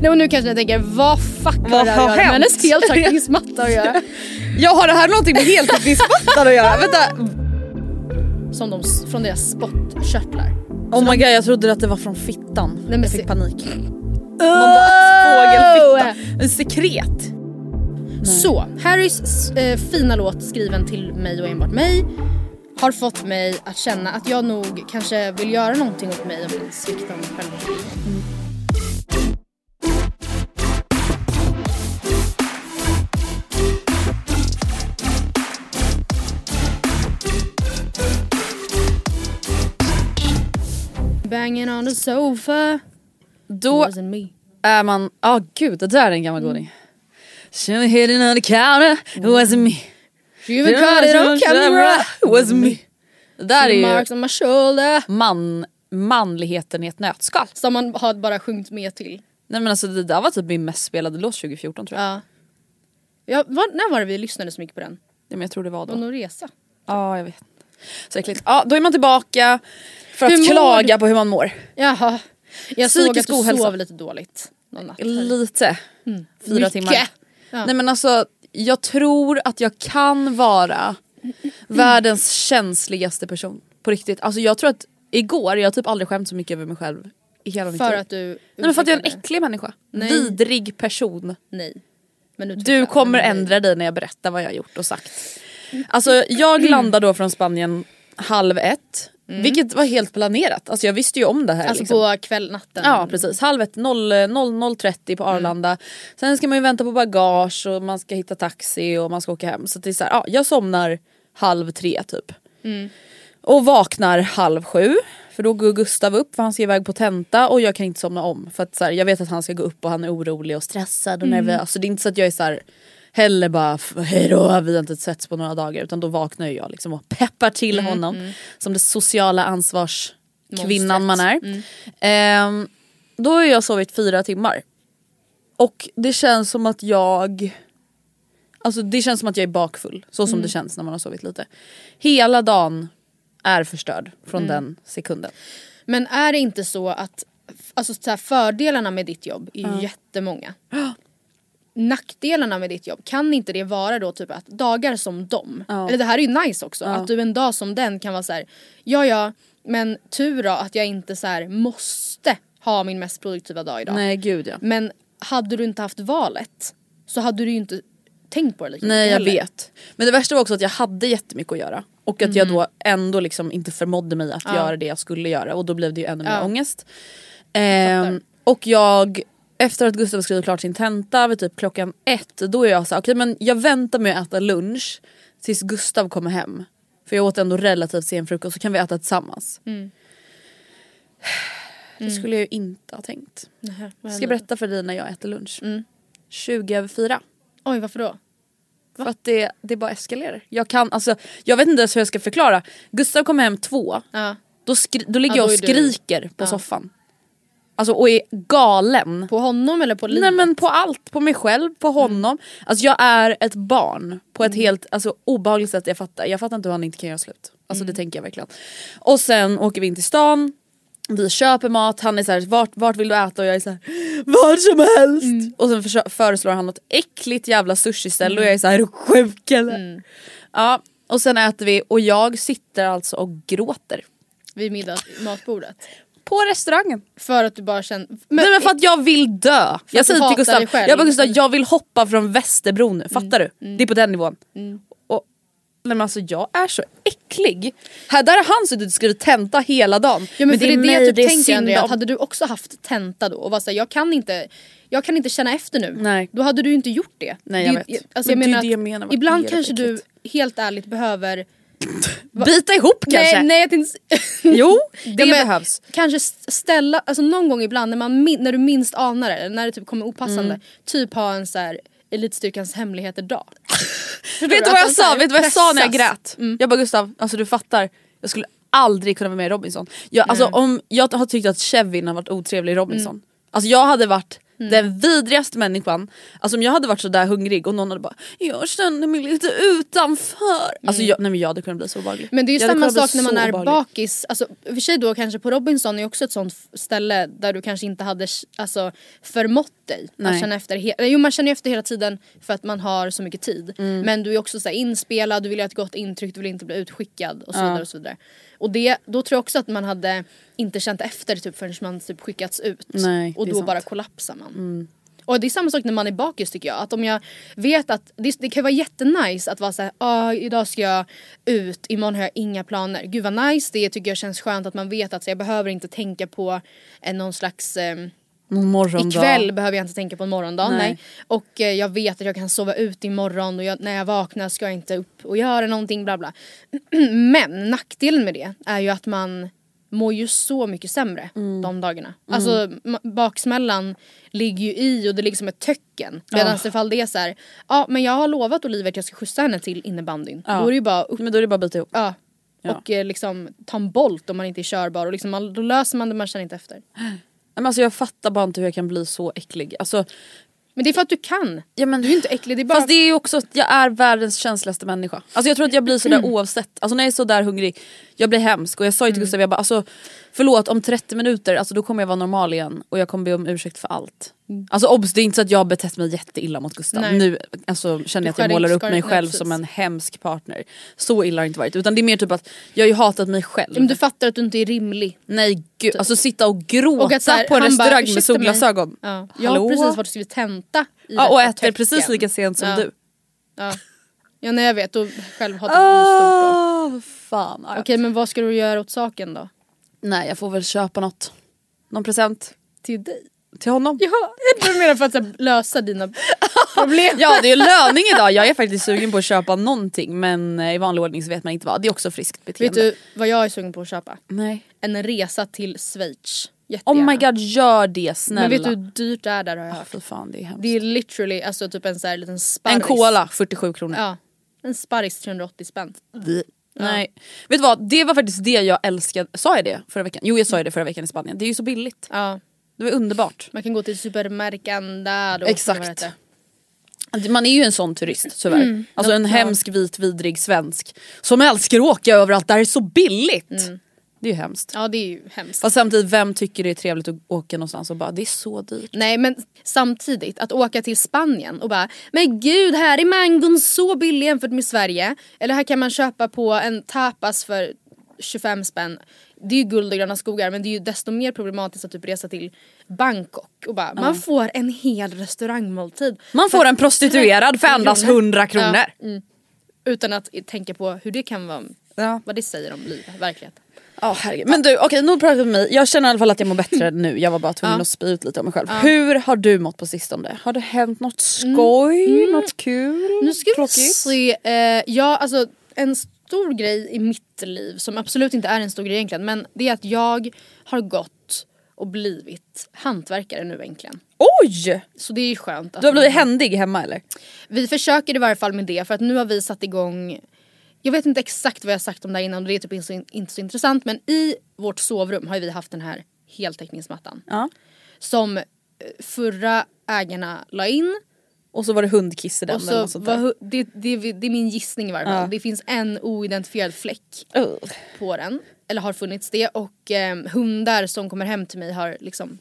Nej nu kanske ni tänker, vad fuck har Vad det här har att göra med hennes heltäckningsmatta att göra? Jag har det här någonting med heltäckningsmattan att göra? Vänta! Som de, från deras spottkörtlar. Oh my god jag trodde att det var från fittan. men jag se- fick panik. Oh! Fågelfitta. En sekret. Så, Harrys eh, fina låt skriven till mig och enbart mig har fått mig att känna att jag nog kanske vill göra någonting åt mig och min sviktande självbild. Banging on the sofa. Då Wasn't me. är man, ja oh, gud det där är en gammal goding. She was hitting on the counter, it wasn't me. You even caught it on camera. it wasn't me. Det där är ju man, manligheten i ett nötskal. Som man har bara sjungit med till. Nej men alltså det där var typ min mest spelade låt 2014 tror jag. Ja. Ja, var, när var det vi lyssnade så mycket på den? Ja, men jag tror det var då. någon resa. Ja jag vet. Så äckligt. Ja då är man tillbaka för att klaga på hur man mår. Jaha. Jag såg att du ohälsa. sov lite dåligt någon natt. Lite. Fyra Mycket. timmar. Ja. Nej men alltså jag tror att jag kan vara världens känsligaste person. På riktigt. Alltså jag tror att igår, jag har typ aldrig skämt så mycket över mig själv i hela mitt För att du Nej men för att jag är en äcklig människa. Nej. Vidrig person. Nej. Men Du kommer Nej. ändra dig när jag berättar vad jag har gjort och sagt. Alltså jag landade då från Spanien halv ett. Vilket var helt planerat. Alltså jag visste ju om det här. Alltså liksom. på kvällnatten. Ja precis, halv ett, 0, 00.30 på Arlanda. Sen ska man ju vänta på bagage och man ska hitta taxi och man ska åka hem. Så det är så här, ja, jag somnar halv tre typ. Och vaknar halv sju. För då går Gustav upp för han ska iväg på tenta och jag kan inte somna om. För att så här, jag vet att han ska gå upp och han är orolig och stressad och nervös. Så det är inte så att jag är så här heller bara hejdå vi har inte setts på några dagar. Utan då vaknar jag liksom och peppar till honom. Som det sociala ansvarskvinnan man är. Ehm, då har jag sovit fyra timmar. Och det känns som att jag Alltså det känns som att jag är bakfull. Så som det känns när man har sovit lite. Hela dagen är förstörd från den sekunden. Men är det inte så att alltså, så här, fördelarna med ditt jobb är ju jättemånga. Nackdelarna med ditt jobb, kan inte det vara då typ att dagar som dem, eller det här är ju nice också, att du en dag som den kan vara så här: ja ja, men tur då att jag inte så här måste ha min mest produktiva dag idag. Nej gud ja. Men hade du inte haft valet så hade du ju inte tänkt på det lika Nej jag vet. Men det värsta var också att jag hade jättemycket att göra. Och att jag då ändå liksom inte förmådde mig att göra det jag skulle göra. Och då blev det ju ännu mer Ja. ångest. Ehm, och jag, efter att Gustav skrivit klart sin tenta vid typ klockan ett. Då är jag såhär, okej men jag väntar med att äta lunch tills Gustav kommer hem. För jag åt ändå relativt sen frukost så kan vi äta tillsammans. Det skulle jag ju inte ha tänkt. Nähä, Ska jag berätta för dig när jag äter lunch? 20 över fyra. Oj varför då? För att det, det bara eskalerar. Jag kan, alltså, jag vet inte ens hur jag ska förklara. Gustav kommer hem två, Ja. då, skri- då ligger Ja, jag då och är du- skriker på Ja. soffan. Alltså och är galen. På honom eller på livet? Nej men på allt, på mig själv, på honom. Alltså jag är ett barn på ett helt alltså, obehagligt sätt jag fattar. Jag fattar inte hur han inte kan göra slut. Alltså det tänker jag verkligen. Och sen åker vi in till stan, vi köper mat, han är såhär vart, vart vill du äta? Och jag är såhär vart som helst. Och sen föreslår han något äckligt jävla sushiställe och jag är såhär är du sjuk eller? Ja och sen äter vi och jag sitter alltså och gråter. Vid middags, matbordet. På restaurangen. För att du bara känner... Nej men för att jag vill dö. Jag säger till Gustav, jag bara Gustav jag vill hoppa från Västerbron nu, fattar du? Det är på den nivån. Och, nej men alltså jag är så äcklig. Här, där har han suttit och skrivit tenta hela dagen. Ja, men, för det är det jag typ det tänker Andrea, att hade du också haft tenta då och var såhär, jag kan inte jag kan inte känna efter nu. Nej. Då hade du inte gjort det. Nej, jag det, vet. Alltså, Men jag det är menar det jag menar, ibland det kanske du helt ärligt behöver... Bita ihop kanske? Nej, nej jag tänkte... Jo, det Ja, behövs. Kanske st- ställa, alltså någon gång ibland när, man, när du minst anar det, när det typ kommer opassande, Mm. typ ha en så här elitstyrkans hemligheter dag. Vet du vad jag sa? Vet du vad jag sa när jag grät? Jag bara Gustav, alltså du fattar, jag skulle aldrig kunna vara med i Robinson. Jag, alltså, om, jag har tyckt att Kevin har varit otrevlig i Robinson. Alltså jag hade varit den vidrigaste människan. Alltså om jag hade varit så där hungrig och någon hade bara “jag känner mig lite utanför”. Alltså jag, nej men jag hade kunnat bli så obehaglig. Men det är ju samma sak när man är obehaglig. bakis, alltså, för sig då kanske på Robinson är också ett sånt ställe där du kanske inte hade alltså, förmått dig Nej. att känna efter. Eller jo man känner efter hela tiden för att man har så mycket tid. Mm. Men du är också så inspelad, du vill ha ett gott intryck, du vill inte bli utskickad och så vidare. Och så vidare. Och det, då tror jag också att man hade inte känt efter typ, förrän man typ skickats ut. Nej, och då sant. Mm. bara kollapsar man. Och det är samma sak när man är bakis tycker jag. Att om jag vet att det, det kan vara jättenice att vara såhär, ah, idag ska jag ut, imorgon har jag inga planer. Gud vad nice det tycker jag känns skönt att man vet att så jag behöver inte tänka på eh, någon slags ehm, Morgondag. Ikväll behöver jag inte tänka på en morgondag. Nej. Nej. Och eh, jag vet att jag kan sova ut imorgon och jag, när jag vaknar ska jag inte upp och göra någonting bla bla. Men nackdelen med det är ju att man mår ju så mycket sämre Mm. de dagarna. Alltså ma- baksmällan ligger ju i och det är liksom ett töcken. Medan ifall det är så här, ja men jag har lovat Oliver att jag ska skjutsa henne till innebandyn. Ja. Då är det ju bara upp Men då är det bara att bita ihop. Ja. Ja. Och eh, liksom ta en bolt om man inte är körbar och liksom, då löser man det man känner inte efter. Men alltså jag fattar bara inte hur jag kan bli så äcklig. Alltså, Men det är för att du kan. ja, men, Du är inte äcklig, det är bara... Fast det är också att jag är världens känsligaste människa. Alltså jag tror att jag blir sådär oavsett. Alltså när jag är sådär hungrig, jag blir hemsk. Och jag sa ju till Gustav, jag bara alltså förlåt om 30 minuter, alltså då kommer jag vara normal igen och jag kommer be om ursäkt för allt. Alltså obs, det är inte så att jag har betett mig jätteilla mot Gustav. Nej. Nu alltså, känner jag att jag målar upp mig själv precis. som en hemsk partner. Så illa har det inte varit. Utan det är mer typ att jag har ju hatat mig själv. Men du fattar att du inte är rimlig. Nej gud, alltså sitta och gråta Och här, på en han bara, restaurang med "Ursäkta mig." solglasögon. Ja. Jag har precis varit och skrivit tenta i Ja, och äter precis töcken. lika sent som Ja. du. Ja. ja nej jag vet och själv har det stort då. Fan. Ja. Okej men vad ska du göra åt saken då? Nej jag får väl köpa något. Någon present Till dig? till honom. Ja, du menar för att här, lösa dina problem. Ja det är löning idag, jag är faktiskt sugen på att köpa någonting men eh, i vanlig ordning så vet man inte vad. Det är också friskt Vet beteende. du vad jag är sugen på att köpa? Nej. En resa till Schweiz. Oh Jättegärna. my god gör det snälla. Men vet du hur dyrt det är där har jag Ah, hört? Fy fan det är hemskt. Det är literally alltså typ en så här liten sparris. En cola 47 kronor. Ja. En sparris 380 spänn. Vi- Nej. Vet du vad, det var faktiskt det jag älskade. Sa jag det förra veckan? Jo jag sa ju det förra veckan i Spanien. Det är ju så billigt. Ja. Det var underbart. Man kan gå till supermercanda. Då, Exakt. Man är ju en sån turist tyvärr. Mm. Alltså en hemsk vit vidrig svensk som älskar att åka överallt där det är så billigt. Det är ju hemskt. Ja det är ju hemskt. Fast samtidigt, vem tycker det är trevligt att åka någonstans och bara det är så dyrt? Nej men samtidigt att åka till Spanien och bara Men gud här är mangon så billig jämfört med Sverige. Eller här kan man köpa på en tapas för 25 spänn. Det är ju guld och gröna skogar men det är ju desto mer problematiskt att typ resa till Bangkok och bara man får en hel restaurangmåltid. Man får en prostituerad för endast 100 kronor. Ja, mm. Utan att tänka på hur det kan vara, Ja. vad det säger om livet, verkligheten. Ja, herregud. Men du, okej nog pratat om mig. Jag känner i alla fall att jag mår bättre nu. Jag var bara tvungen Ja. att spy ut lite om mig själv. Hur har du mått på sistone? Har det hänt något skoj? Något kul? Nu ska vi se. Eh, ja, alltså en stor grej i mitt liv som absolut inte är en stor grej egentligen men det är att jag har gått och blivit hantverkare nu egentligen. Oj! Så det är ju skönt. Att Du har blivit händig hemma eller? Vi försöker i varje fall med det för att nu har vi satt igång jag vet inte exakt vad jag sagt om det här innan och det är typ inte så, inte så intressant men i vårt sovrum har vi haft den här heltäckningsmattan. Ja. Som eh, förra ägarna la in. Och så var det hundkiss i den Och eller så något sånt var, där. hu- det, det, det är min gissning i varje fall. Ja. Det finns en oidentifierad fläck Ugh. på den. Eller har funnits det. Och eh, hundar som kommer hem till mig har liksom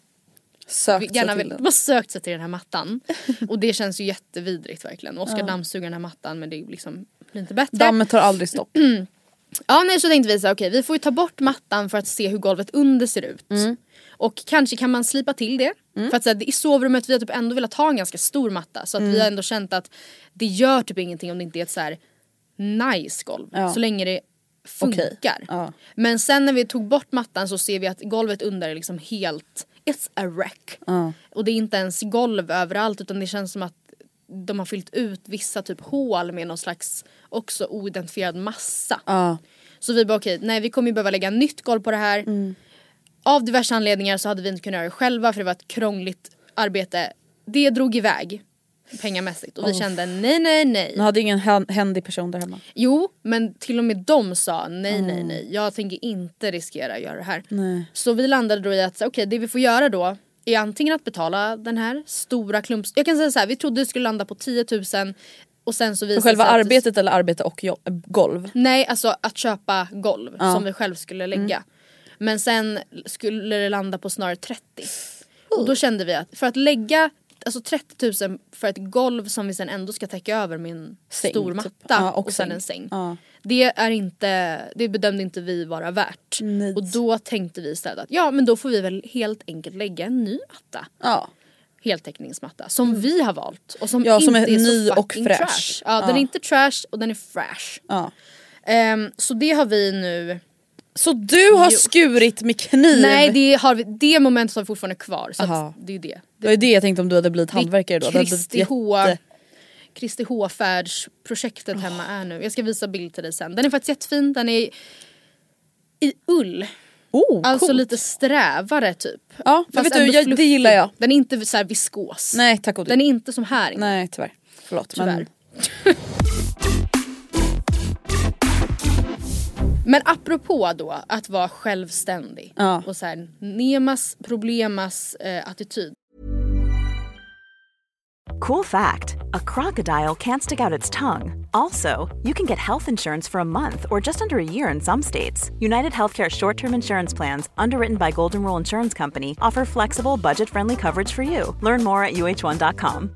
Sökt sig gärna till vill, den. sökt sig till den här mattan. och det känns ju jättevidrigt verkligen. Oskar dammsuger den här mattan men det är liksom, blir inte bättre. Dammet tar aldrig stopp. Ja nej så tänkte vi så här, okej vi får ju ta bort mattan för att se hur golvet under ser ut. Mm. Och kanske kan man slipa till det. För att så här, i sovrummet vi har typ ändå velat ha en ganska stor matta så att Mm. vi har ändå känt att det gör typ ingenting om det inte är ett så här nice golv. Ja. Så länge det funkar. Okej, ja. Men sen när vi tog bort mattan så ser vi att golvet under är liksom helt, it's a wreck. Och det är inte ens golv överallt utan det känns som att de har fyllt ut vissa typ hål med någon slags också oidentifierad massa. Ja. Så vi bara okej, nej vi kommer ju behöva lägga nytt golv på det här. Mm. Av diverse anledningar så hade vi inte kunnat göra det själva för det var ett krångligt arbete. Det drog iväg pengamässigt och vi kände nej nej nej. Ni hade ingen hän- händig person där hemma. Jo men till och med de sa nej nej nej jag tänker inte riskera att göra det här. Så vi landade då i att okej det vi får göra då är antingen att betala den här stora klumps... Jag kan säga så här, vi trodde det skulle landa på 10 000 och sen så visade För själva att- arbetet eller arbete och jo- äh, golv? Nej, alltså att köpa golv som vi själv skulle lägga. Men sen skulle det landa på snarare 30. Och då kände vi att för att lägga alltså 30 000 för ett golv som vi sen ändå ska täcka över med en Säng, stor typ. matta Ja, och, och sen säng. en säng. Ja. Det är inte, det bedömde inte vi vara värt. Nej. Och då tänkte vi istället att ja men då får vi väl helt enkelt lägga en ny matta Ja. heltäckningsmatta som vi har valt och som Mm. Ja, som inte är är, ny så och fräsch. trash. Ja, den är inte trash och den är fresh. ja. Ehm, så det har vi nu Så du har Jo. skurit med kniv? Nej det, har vi, det momentet har vi fortfarande kvar. Så det är det. Det ju det jag tänkte om du hade blivit hantverkare då. Det Kristi jätte- Kristi H-färdsprojektet hemma är nu. Jag ska visa bild till dig sen. Den är faktiskt jättefin. Den är i ull. Oh, Alltså coolt. lite strävare typ. Ja, Fast vet du, jag, det gillar jag. Den är inte så här viskos. Nej tack och Den är inte som här inne. Nej tyvärr. Förlåt. Tyvärr. Men, Men apropå då att vara självständig Ja. och så här, nemas problemas eh, attityd. Cool fact a crocodile can't stick out its tongue. Also, you can get health insurance for a month or just under a year in some states. United Healthcare short term insurance plans, underwritten by Golden Rule Insurance Company, offer flexible, budget friendly coverage for you. Learn more at uh1.com.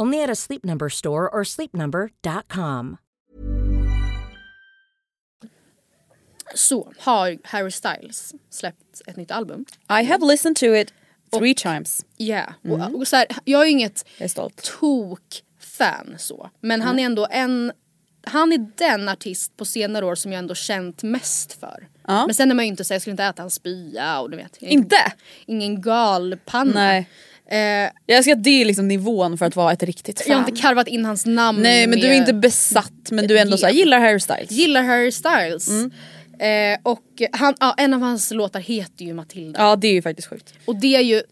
Only at a Sleep Number store or sleepnumber.com. Så har Harry Styles släppt ett nytt album. I have listened to it three times. Ja, Mm. och, och så här, jag är ju inget tok-fan så. Men han är ändå en, han är den artist på senare år som jag ändå känt mest för. Ja. Men sen är man ju inte så jag skulle inte äta en spya och du vet. Inte? Ingen galpanna. Nej. Eh, Jag älskar att det är liksom nivån för att vara ett riktigt fan. jag har inte karvat in hans namn Nej men du är inte besatt men du är ändå såhär, gillar Harry Styles. Gillar Harry Styles. Mm. Eh, och han, ja, en av hans låtar heter ju Matilda. Ja det är ju faktiskt sjukt. Och det är ju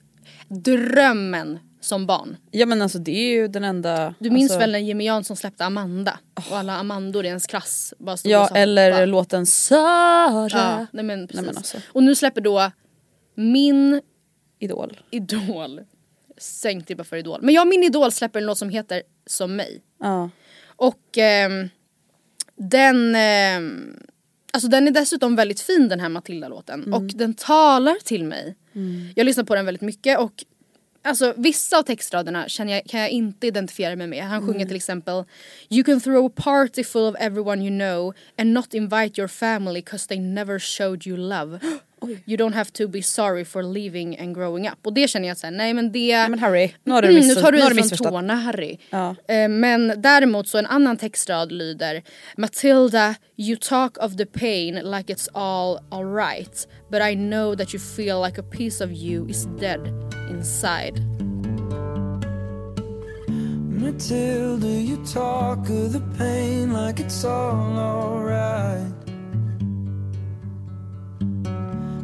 drömmen som barn. Ja men alltså det är ju den enda... Du minns alltså, väl när Jimmy Jansson släppte Amanda? Och alla Amandor i ens klass bara stod och Ja sa eller hoppa. låten Sara. Ja, nej men precis. men alltså. Och nu släpper då min Idol. idol, sänkt ribba för idol. Men jag min idol släpper en låt som heter Som mig. Ja. Och ehm, den, ehm, Alltså den är dessutom väldigt fin den här Matilda-låten och den talar till mig. Jag lyssnar på den väldigt mycket och Alltså vissa av textraderna känner jag, kan jag inte identifiera mig med. Han sjunger till exempel You can throw a party full of everyone you know and not invite your family cause they never showed you love. You don't have to be sorry for leaving and growing up. Och det känner jag att säga, nej men det... Nej, men Harry, nu har du, Mm, nu tar du i från tårna Harry. Ja. Eh, Men däremot så en annan textrad lyder Matilda, you talk of the pain like it's all alright but I know that you feel like a piece of you is dead inside. Matilda, you talk of the pain like it's all alright.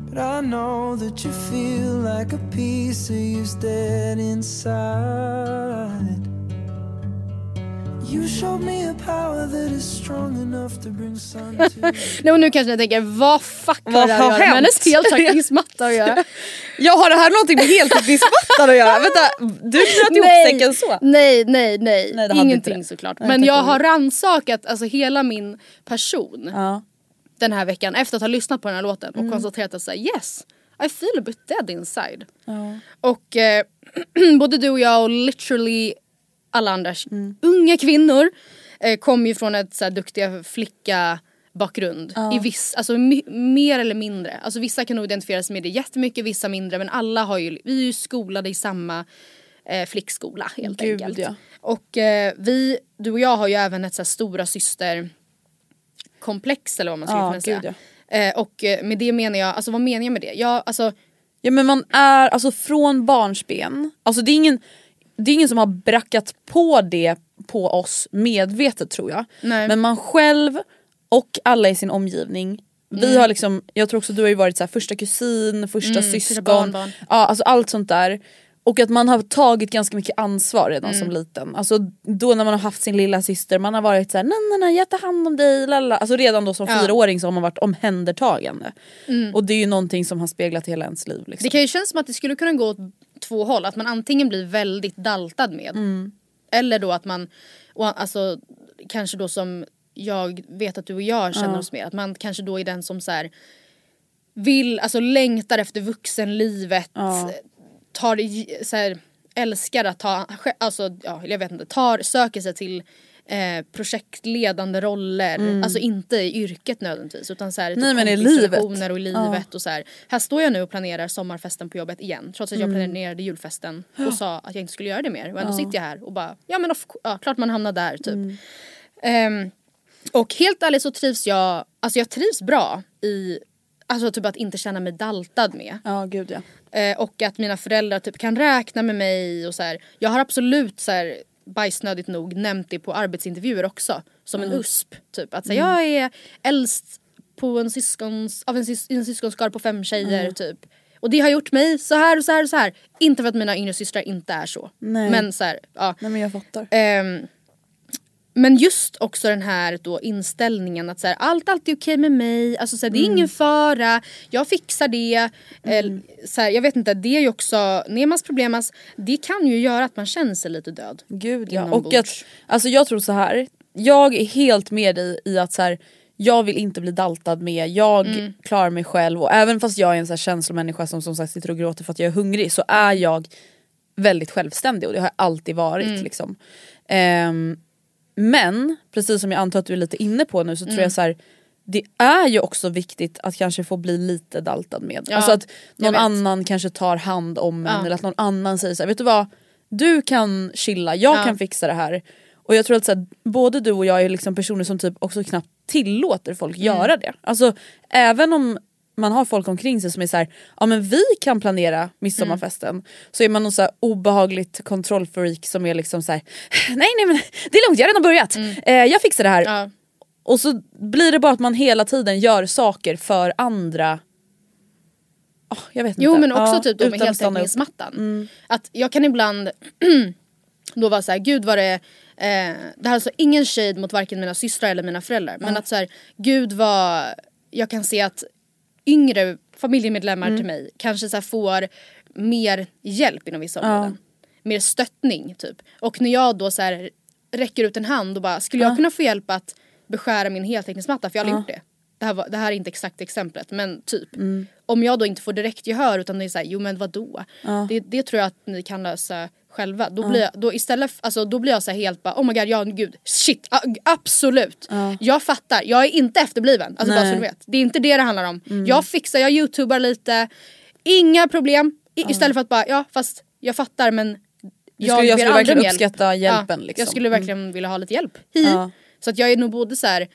But I know that you feel like a piece of you's dead inside. Nej, och nu kanske jag tänker vad fuck har Vad det här att göra med hennes heltäckningsmatta att göra? Jag har det här någonting med heltäckningsmattan att göra? Vänta, du knöt ihop säcken så? nej, nej, nej, Nej, ingenting såklart. Nej, Men jag har lov. ransakat alltså, hela min person Ja. den här veckan efter att ha lyssnat på den här låten Mm. och konstaterat att säga yes, I feel a bit dead inside. Och eh, både du och jag och literally alla andra Mm. unga kvinnor eh, kommer ju från ett så här, duktiga flicka bakgrund. I viss, alltså mer eller mindre. Alltså vissa kan nog identifiera sig med det jättemycket, vissa mindre. Men alla har ju, vi är ju skolade i samma eh, flickskola helt Gud, enkelt. ja. Och eh, vi, du och jag har ju även ett så här, stora syster komplex eller vad man skulle Ja, kunna säga. gud, Eh, och eh, med det menar jag, alltså vad menar jag med det? Jag, alltså, Ja men man är alltså från barnsben, alltså det är ingen, det är ingen som har brackat på det på oss medvetet tror jag. Nej. Men man själv och alla i sin omgivning vi Mm. har liksom, jag tror också du har ju varit så här, första kusin, första syskon, barnbarn. ja, alltså allt sånt där. Och att man har tagit ganska mycket ansvar redan Mm. som liten. Alltså då när man har haft sin lilla syster man har varit såhär nej nej nej jag tar hand om dig, lalla. Alltså redan då som Ja. fyraåring så har man varit omhändertagande. Och det är ju någonting som har speglat hela ens liv. Liksom. det kan ju kännas som att det skulle kunna gå åt två håll. Att man antingen blir väldigt daltad med. Mm. Eller då att man, och alltså kanske då som jag vet att du och jag känner oss med. Att man kanske då är den som så här vill, alltså längtar efter vuxenlivet. Tar, så här, älskar att ta, alltså ja, jag vet inte, tar, söker sig till eh, projektledande roller. Alltså inte i yrket nödvändigtvis utan så här, Mm. Nej, men i livet. och i livet och så här. Här står jag nu och planerar sommarfesten på jobbet igen trots att jag Mm. planerade julfesten och sa att jag inte skulle göra det mer och ändå sitter jag här och bara ja men of, ja, klart man hamnar där typ. Mm. Ehm, och helt ärligt så trivs jag, alltså jag trivs bra i Alltså typ att inte känna mig daltad med. Ja gud ja. Eh, och att mina föräldrar typ kan räkna med mig och så här. Jag har absolut så här bajsnödigt nog nämnt det på arbetsintervjuer också. Som en USP. Typ att så här, jag är äldst på en syskons, av en, sys, en syskonskara på fem tjejer typ. Och det har gjort mig så här och så här och så här. Inte för att mina yngre systrar inte är så. Nej. Men så här, ja. Nej men jag fattar. Ehm, men just också den här då inställningen att så här, allt alltid är okej med mig, alltså, så här, det är ingen fara, jag fixar det. Eh, så här, jag vet inte, det är ju också Nemas problemas, det kan ju göra att man känner sig lite död. Gud ja. Och att, alltså jag tror så här. jag är helt med dig i att så jag vill inte bli daltad med, jag Mm. klarar mig själv och även fast jag är en så här känslomänniska som som sagt sitter och gråter för att jag är hungrig så är jag väldigt självständig och det har jag alltid varit. Mm. Liksom. Ehm, men precis som jag antar att du är lite inne på nu så Mm. tror jag så här. det är ju också viktigt att kanske få bli lite daltad med. Ja, alltså att någon annan kanske tar hand om en Ja. eller att någon annan säger så här, vet du vad? Du kan chilla, jag Ja. kan fixa det här. Och jag tror att så här, både du och jag är liksom personer som typ också knappt tillåter folk Mm. göra det. Alltså även om man har folk omkring sig som är så här, ja men vi kan planera midsommarfesten. Mm. Så är man någon så här obehagligt kontrollfreak som är liksom så här, nej nej men det är lugnt jag har redan börjat. Eh, jag fixar det här. Mm. Ja. Och så blir det bara att man hela tiden gör saker för andra. Oh, jag vet Jo inte. men också Ja, typ då med heltäckningsmattan. Att jag kan ibland då vara såhär, gud vad det eh, det här är alltså ingen shade mot varken mina systrar eller mina föräldrar. Men att såhär, gud vad jag kan se att yngre familjemedlemmar till mig kanske så får mer hjälp inom vissa områden. Mer stöttning typ. Och när jag då så här räcker ut en hand och bara, skulle jag kunna få hjälp att beskära min heltäckningsmatta? För jag har aldrig gjort det. det här, var, det här är inte exakt exemplet men typ. Mm. Om jag då inte får direkt gehör utan det är såhär, jo men vadå? Det, det tror jag att ni kan lösa själva. Då blir jag, då istället, alltså, då blir jag så helt bara oh my god, ja gud, shit, a- absolut. Jag fattar, jag är inte efterbliven. Alltså bara så du vet. Det är inte det det handlar om. Jag fixar, jag youtubar lite, inga problem. I, Istället för att bara, ja fast jag fattar men Du skulle, jag skulle verkligen hjälp. uppskatta hjälpen. Ja, liksom. Jag skulle verkligen vilja ha lite hjälp. Hi. Ja. Så att jag är nog både så här,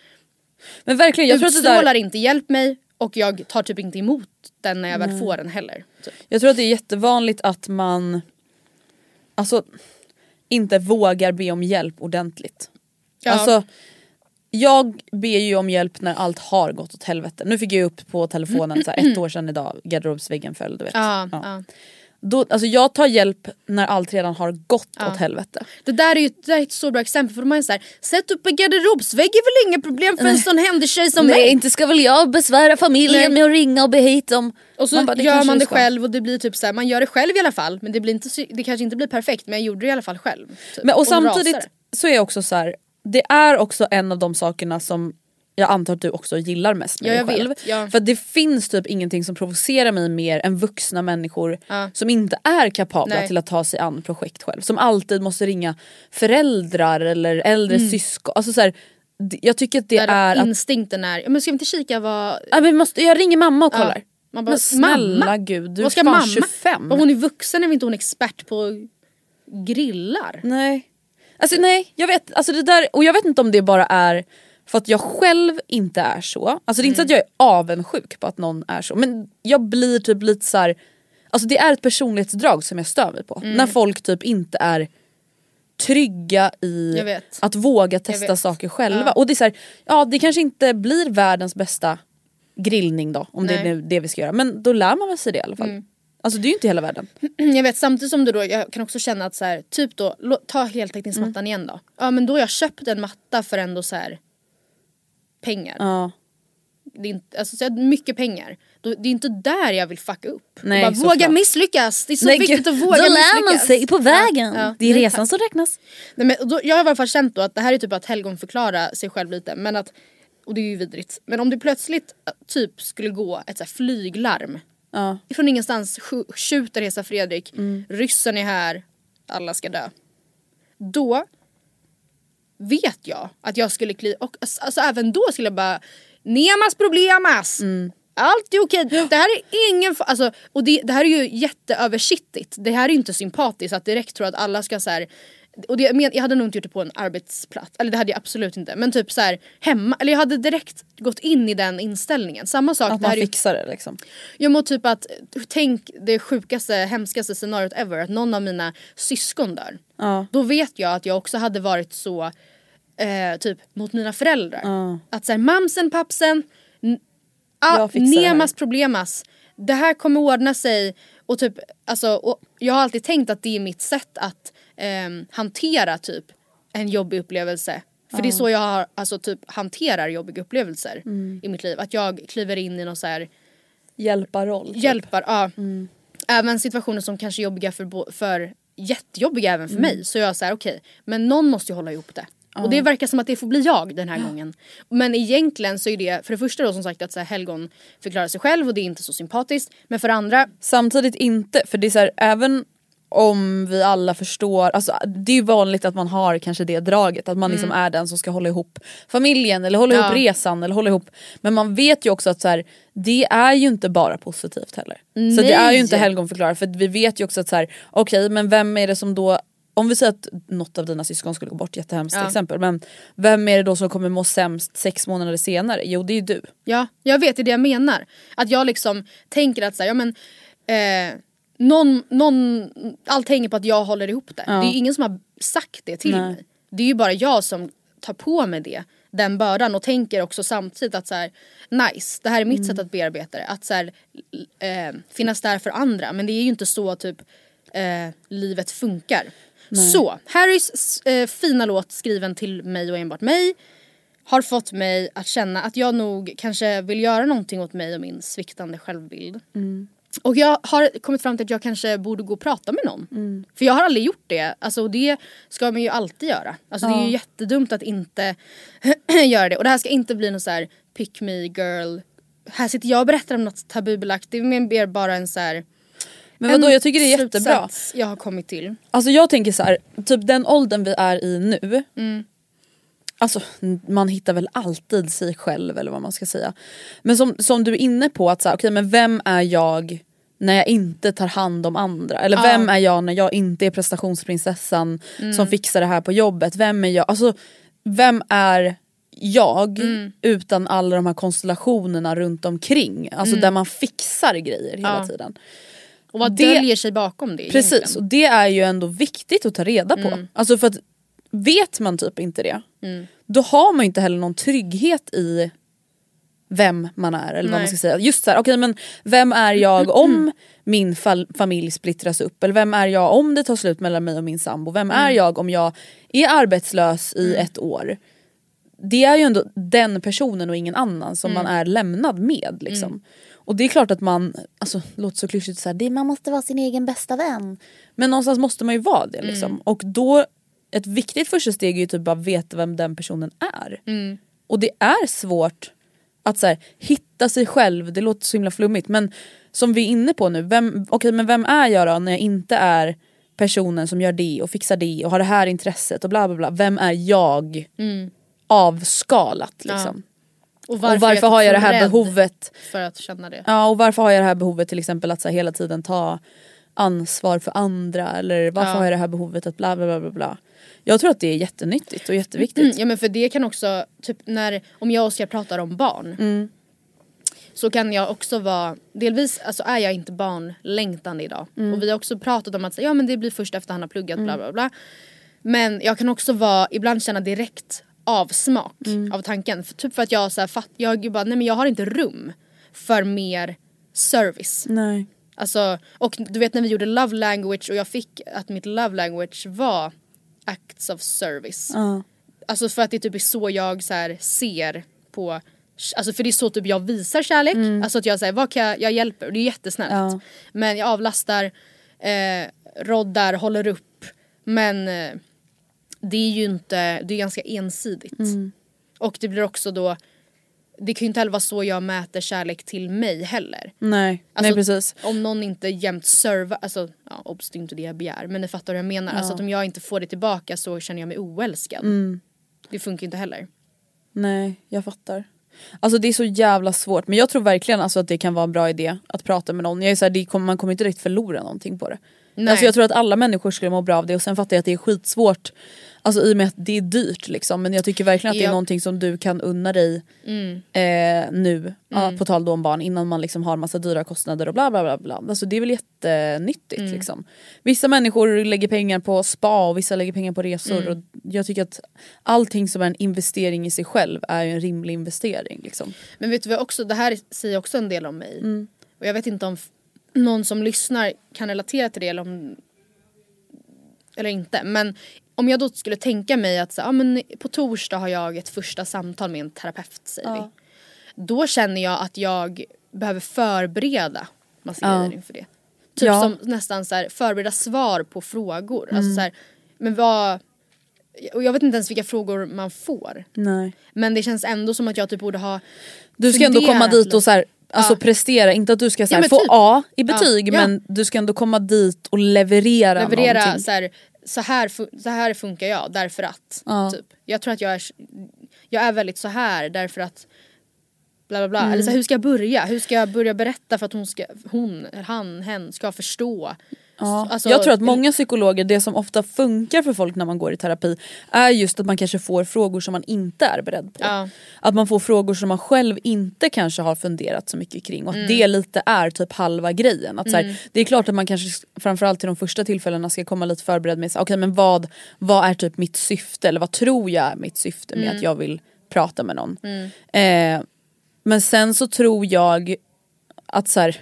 Men verkligen, jag tror, att det utstrålar där, inte hjälp mig och jag tar typ inte emot den när jag väl får den heller. Typ. jag tror att det är jättevanligt att man alltså, inte vågar be om hjälp ordentligt. Ja. Alltså, jag ber ju om hjälp när allt har gått åt helvete. Nu fick jag upp på telefonen så här, ett år sedan idag, garderobsväggen föll du vet. Ja, Ja. Ja. Då, alltså, jag tar hjälp när allt redan har gått åt helvete. Det där är ju det är ett så bra exempel för de är så här, sätt upp en garderobsvägg är väl inga problem för en sån händig tjej som mig. inte ska väl jag besvära familjen Nej. med att ringa och be hit om... Och så Man bara, gör man det själv och det blir typ så här, man gör det själv i alla fall men det, blir inte, det kanske inte blir perfekt men jag gjorde det i alla fall själv. Typ. Men, och då samtidigt rasar så är jag också så här. det är också en av de sakerna som jag antar att du också gillar mest med Ja, dig själv. vet, ja. För det finns typ ingenting som provocerar mig mer än vuxna människor Ja. som inte är kapabla Nej. till att ta sig an projekt själv. Som alltid måste ringa föräldrar eller äldre syskon. Alltså så här, d- jag tycker att det Mm. Där är att instinkten är, men ska vi inte kika vad... ja, men måste, jag ringer mamma och kollar. Man bara, men snälla mamma? gud, du är fan mamma? 25. Och hon är vuxen är väl inte hon expert på grillar? Nej. Alltså nej, jag vet, alltså det där, och jag vet inte om det bara är för att jag själv inte är så. Alltså det är inte så att jag är avundsjuk på att någon är så men jag blir typ lite så här. Alltså det är ett personlighetsdrag som jag stör mig på. När folk typ inte är trygga i att våga testa saker själva. Ja. Och det är så här, ja det kanske inte blir världens bästa grillning då om det är Nej. det vi ska göra men då lär man sig det i alla fall. Alltså det är ju inte hela världen. Jag vet samtidigt som du då, jag kan också känna att så här, typ då, ta heltäckningsmattan Mm. igen då. Ja men då har jag köpt en matta för ändå så här pengar. Ja. Det är inte, alltså så mycket pengar. Då, det är inte där jag vill fucka upp. Nej, bara, våga misslyckas, det är så Nej, viktigt att våga då lär man misslyckas. sig på vägen. Ja, ja. Det är resan som räknas. Nej, men då, jag har i alla fall känt då att det här är typ att helgonförklara sig själv lite. Men att, och det är ju vidrigt. Men om det plötsligt äh, typ skulle gå ett så flyglarm. Ja. Från ingenstans sk- skjuter Hesa Fredrik. Mm. Ryssen är här. Alla ska dö. Då vet jag att jag skulle kliva, och alltså, även då skulle jag bara Nemas problemas! Mm. Allt är okej, det här är ingen alltså, Och det, det här är ju jätteöversittigt, det här är inte sympatiskt att direkt tro att alla ska så här. Och det, men jag hade nog inte gjort det på en arbetsplats, eller det hade jag absolut inte. Men typ så här hemma, eller jag hade direkt gått in i den inställningen. Samma sak, Att det man ju fixar det liksom. jag må typ att, tänk det sjukaste, hemskaste scenariot ever, att någon av mina syskon dör. Ja. Då vet jag att jag också hade varit så, eh, typ mot mina föräldrar. Att såhär, mamsen, papsen, n- ah, det nemas problemas. Det här kommer ordna sig. Och typ, alltså, och jag har alltid tänkt att det är mitt sätt att ehm, hantera typ en jobbig upplevelse. För det är så jag har, alltså, typ, hanterar jobbiga upplevelser Mm. i mitt liv. Att jag kliver in i någon så här Hjälpa-roll. typ. hjälpar, ja. Mm. Även situationer som kanske är jobbiga för, för jättejobbiga även för Mm. mig. Så jag säger okej, men någon måste ju hålla ihop det. Och det verkar som att det får bli jag den här gången. Men egentligen så är det för det första då som sagt att så här, helgon förklarar sig själv och det är inte så sympatiskt. Men för det andra, Samtidigt inte, för det är så här, även om vi alla förstår, alltså, det är ju vanligt att man har kanske det draget, att man liksom är den som ska hålla ihop familjen eller hålla ihop Mm. Ja. resan eller hålla ihop, men man vet ju också att så här, det är ju inte bara positivt heller. Så det Nej. är ju inte helgonförklarat för vi vet ju också att så här, okej men vem är det som då om vi säger att något av dina syskon skulle gå bort, jättehemskt Ja. exempel, men vem är det då som kommer må sämst sex månader senare? Jo det är ju du. ja jag vet det är det jag menar. Att jag liksom tänker att så här, ja men eh, någon, någon, allt hänger på att jag håller ihop det. Det är ju ingen som har sagt det till Nej. mig. Det är ju bara jag som tar på mig det, den bördan och tänker också samtidigt att så här, nice, det här är mitt sätt att bearbeta det. Att så här, eh, finnas där för andra men det är ju inte så typ eh, livet funkar. Så, Harrys eh, fina låt skriven till mig och enbart mig har fått mig att känna att jag nog kanske vill göra någonting åt mig och min sviktande självbild. Och jag har kommit fram till att jag kanske borde gå och prata med någon. För jag har aldrig gjort det. Alltså och det ska man ju alltid göra. Alltså det är ju jättedumt att inte göra det. Och det här ska inte bli någon så här pick me girl. Här sitter jag och berättar om något tabubelagt. Det är bara en så här, Men vadå jag tycker det är jättebra. jag har kommit till. Alltså jag tänker så här, typ den åldern vi är i nu. Mm. Alltså man hittar väl alltid sig själv eller vad man ska säga. Men som, som du är inne på att så här, okej men vem är jag när jag inte tar hand om andra? Eller vem är jag när jag inte är prestationsprinsessan Mm. som fixar det här på jobbet? Vem är jag? Alltså vem är jag Mm. utan alla de här konstellationerna runt omkring? Alltså där man fixar grejer hela Mm. Ja. tiden. Och vad Det- döljer sig bakom det Precis egentligen? och det är ju ändå viktigt att ta reda på. Mm. Alltså för att vet man typ inte det då har man ju inte heller någon trygghet i vem man är eller vad man Nej. ska säga. Just så här, okej men vem är jag om min familj splittras upp? Eller vem är jag om det tar slut mellan mig och min sambo? Vem Mm. är jag om jag är arbetslös i ett år? Det är ju ändå den personen och ingen annan som Mm. man är lämnad med. Liksom. Och det är klart att man, alltså låter så klyschigt så här, det, man måste vara sin egen bästa vän. Men någonstans måste man ju vara det liksom. Mm. Och då, ett viktigt första steg är ju typ bara veta vem den personen är. Mm. Och det är svårt att så här, hitta sig själv, det låter så himla flummigt men som vi är inne på nu, vem, okej, men vem är jag då när jag inte är personen som gör det och fixar det och har det här intresset och bla bla bla. Vem är jag avskalat liksom? Och och varför är har jag det så här behovet För att känna det. Ja och varför har jag det här behovet till exempel att så här, hela tiden ta ansvar för andra eller varför Ja. har jag det här behovet att bla bla bla bla bla. Jag tror att det är jättenyttigt och jätteviktigt. Ja men för det kan också, typ när, om jag och Oskar pratar om barn. Mm. Så kan jag också vara, delvis alltså är jag inte barnlängtande idag. Mm. Och vi har också pratat om att säga, ja men det blir först efter han har pluggat bla bla bla. Men jag kan också vara, ibland känna direkt avsmak Mm. av tanken. För, typ för att jag så här, fatt, jag bara, nej men jag har inte rum för mer service. Nej. Alltså, och du vet när vi gjorde love language och jag fick att mitt love language var acts of service. Ja. Alltså för att det typ är så jag så här, ser på Alltså för det är så typ jag visar kärlek. Alltså att jag säger vad kan jag, jag hjälper och det är jättesnällt. Ja. Men jag avlastar, eh, roddar, håller upp. Men eh, det är ju inte, det är ganska ensidigt. Och det blir också då, det kan ju inte heller vara så jag mäter kärlek till mig heller. Nej. Alltså, Nej precis. Om någon inte jämt servar, alltså ja, obs det är inte det jag begär men ni fattar hur jag menar. Alltså att om jag inte får det tillbaka så känner jag mig oälskad. Mm. Det funkar inte heller. Nej jag fattar. Alltså det är så jävla svårt men jag tror verkligen alltså att det kan vara en bra idé att prata med någon. Jag är så här, det man kommer inte direkt förlora någonting på det. Nej. Alltså jag tror att alla människor skulle må bra av det och sen fattar jag att det är skitsvårt Alltså i och med att det är dyrt liksom men jag tycker verkligen att det är någonting som du kan unna dig Mm. eh, nu, ja, på tal då om barn innan man liksom har massa dyra kostnader och bla bla bla. bla. Alltså det är väl jättenyttigt Mm. liksom. Vissa människor lägger pengar på spa och vissa lägger pengar på resor Mm. och jag tycker att allting som är en investering i sig själv är en rimlig investering liksom. Men vet du vad också, det här säger också en del om mig. Mm. Och jag vet inte om någon som lyssnar kan relatera till det eller, om, eller inte. Men om jag då skulle tänka mig att så, ja, men på torsdag har jag ett första samtal med en terapeut säger vi. Då känner jag att jag behöver förbereda massa Ja. grejer inför det. Typ Ja. som nästan så här, förbereda svar på frågor. Alltså så här, men vad... Och jag vet inte ens vilka frågor man får. Nej. Men det känns ändå som att jag typ borde ha Du ska ändå komma dit och så här, alltså prestera, inte att du ska så här, men få typ. A i betyg Ja. men du ska ändå komma dit och leverera, leverera någonting. så här, så här, så här funkar jag därför att. Ja. Typ. Jag tror att jag är, jag är väldigt så här därför att bla bla bla. Mm. Eller så här, hur ska jag börja? Hur ska jag börja berätta för att hon, ska, hon han, hen ska förstå? Ja. Alltså, jag tror att många psykologer, det som ofta funkar för folk när man går i terapi är just att man kanske får frågor som man inte är beredd på. Ja. Att man får frågor som man själv inte kanske har funderat så mycket kring och att Mm. det lite är typ halva grejen. Att så här, det är klart att man kanske framförallt till de första tillfällena ska komma lite förberedd med okej men vad, vad är typ mitt syfte eller vad tror jag är mitt syfte med Mm. att jag vill prata med någon. Eh, men sen så tror jag att så här,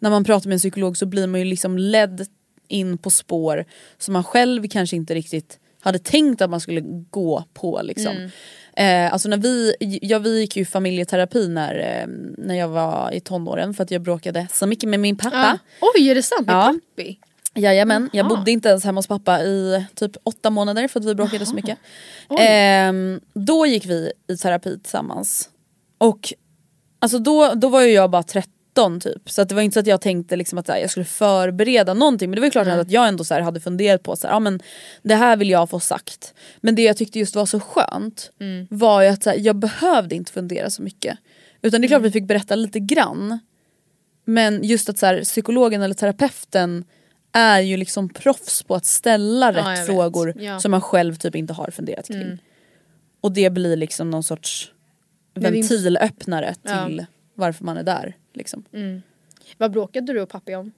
när man pratar med en psykolog så blir man ju liksom ledd in på spår som man själv kanske inte riktigt hade tänkt att man skulle gå på. Liksom. Eh, alltså när vi, ja, vi gick ju familjeterapi när, eh, när jag var i tonåren för att jag bråkade så mycket med min pappa. Ja. Oj är det sant? Med Ja. pappi? Jajamän, jag Jaha. bodde inte ens hemma hos pappa i typ åtta månader för att vi bråkade så mycket. Ehm, då gick vi i terapi tillsammans. Och alltså då, då var ju jag bara 13 typ. Så att det var inte så att jag tänkte liksom att här, jag skulle förbereda någonting. Men det var ju klart att jag ändå här, hade funderat på så här, ja, men det här vill jag få sagt. Men det jag tyckte just var så skönt var ju att här, jag behövde inte fundera så mycket. Utan det är klart vi fick berätta lite grann. Men just att så psykologen eller terapeuten är ju liksom proffs på att ställa Ja, rätt frågor Ja. som man själv typ inte har funderat kring. Och det blir liksom någon sorts ventilöppnare Ja. till varför man är där. Liksom. Vad bråkade du och pappi om?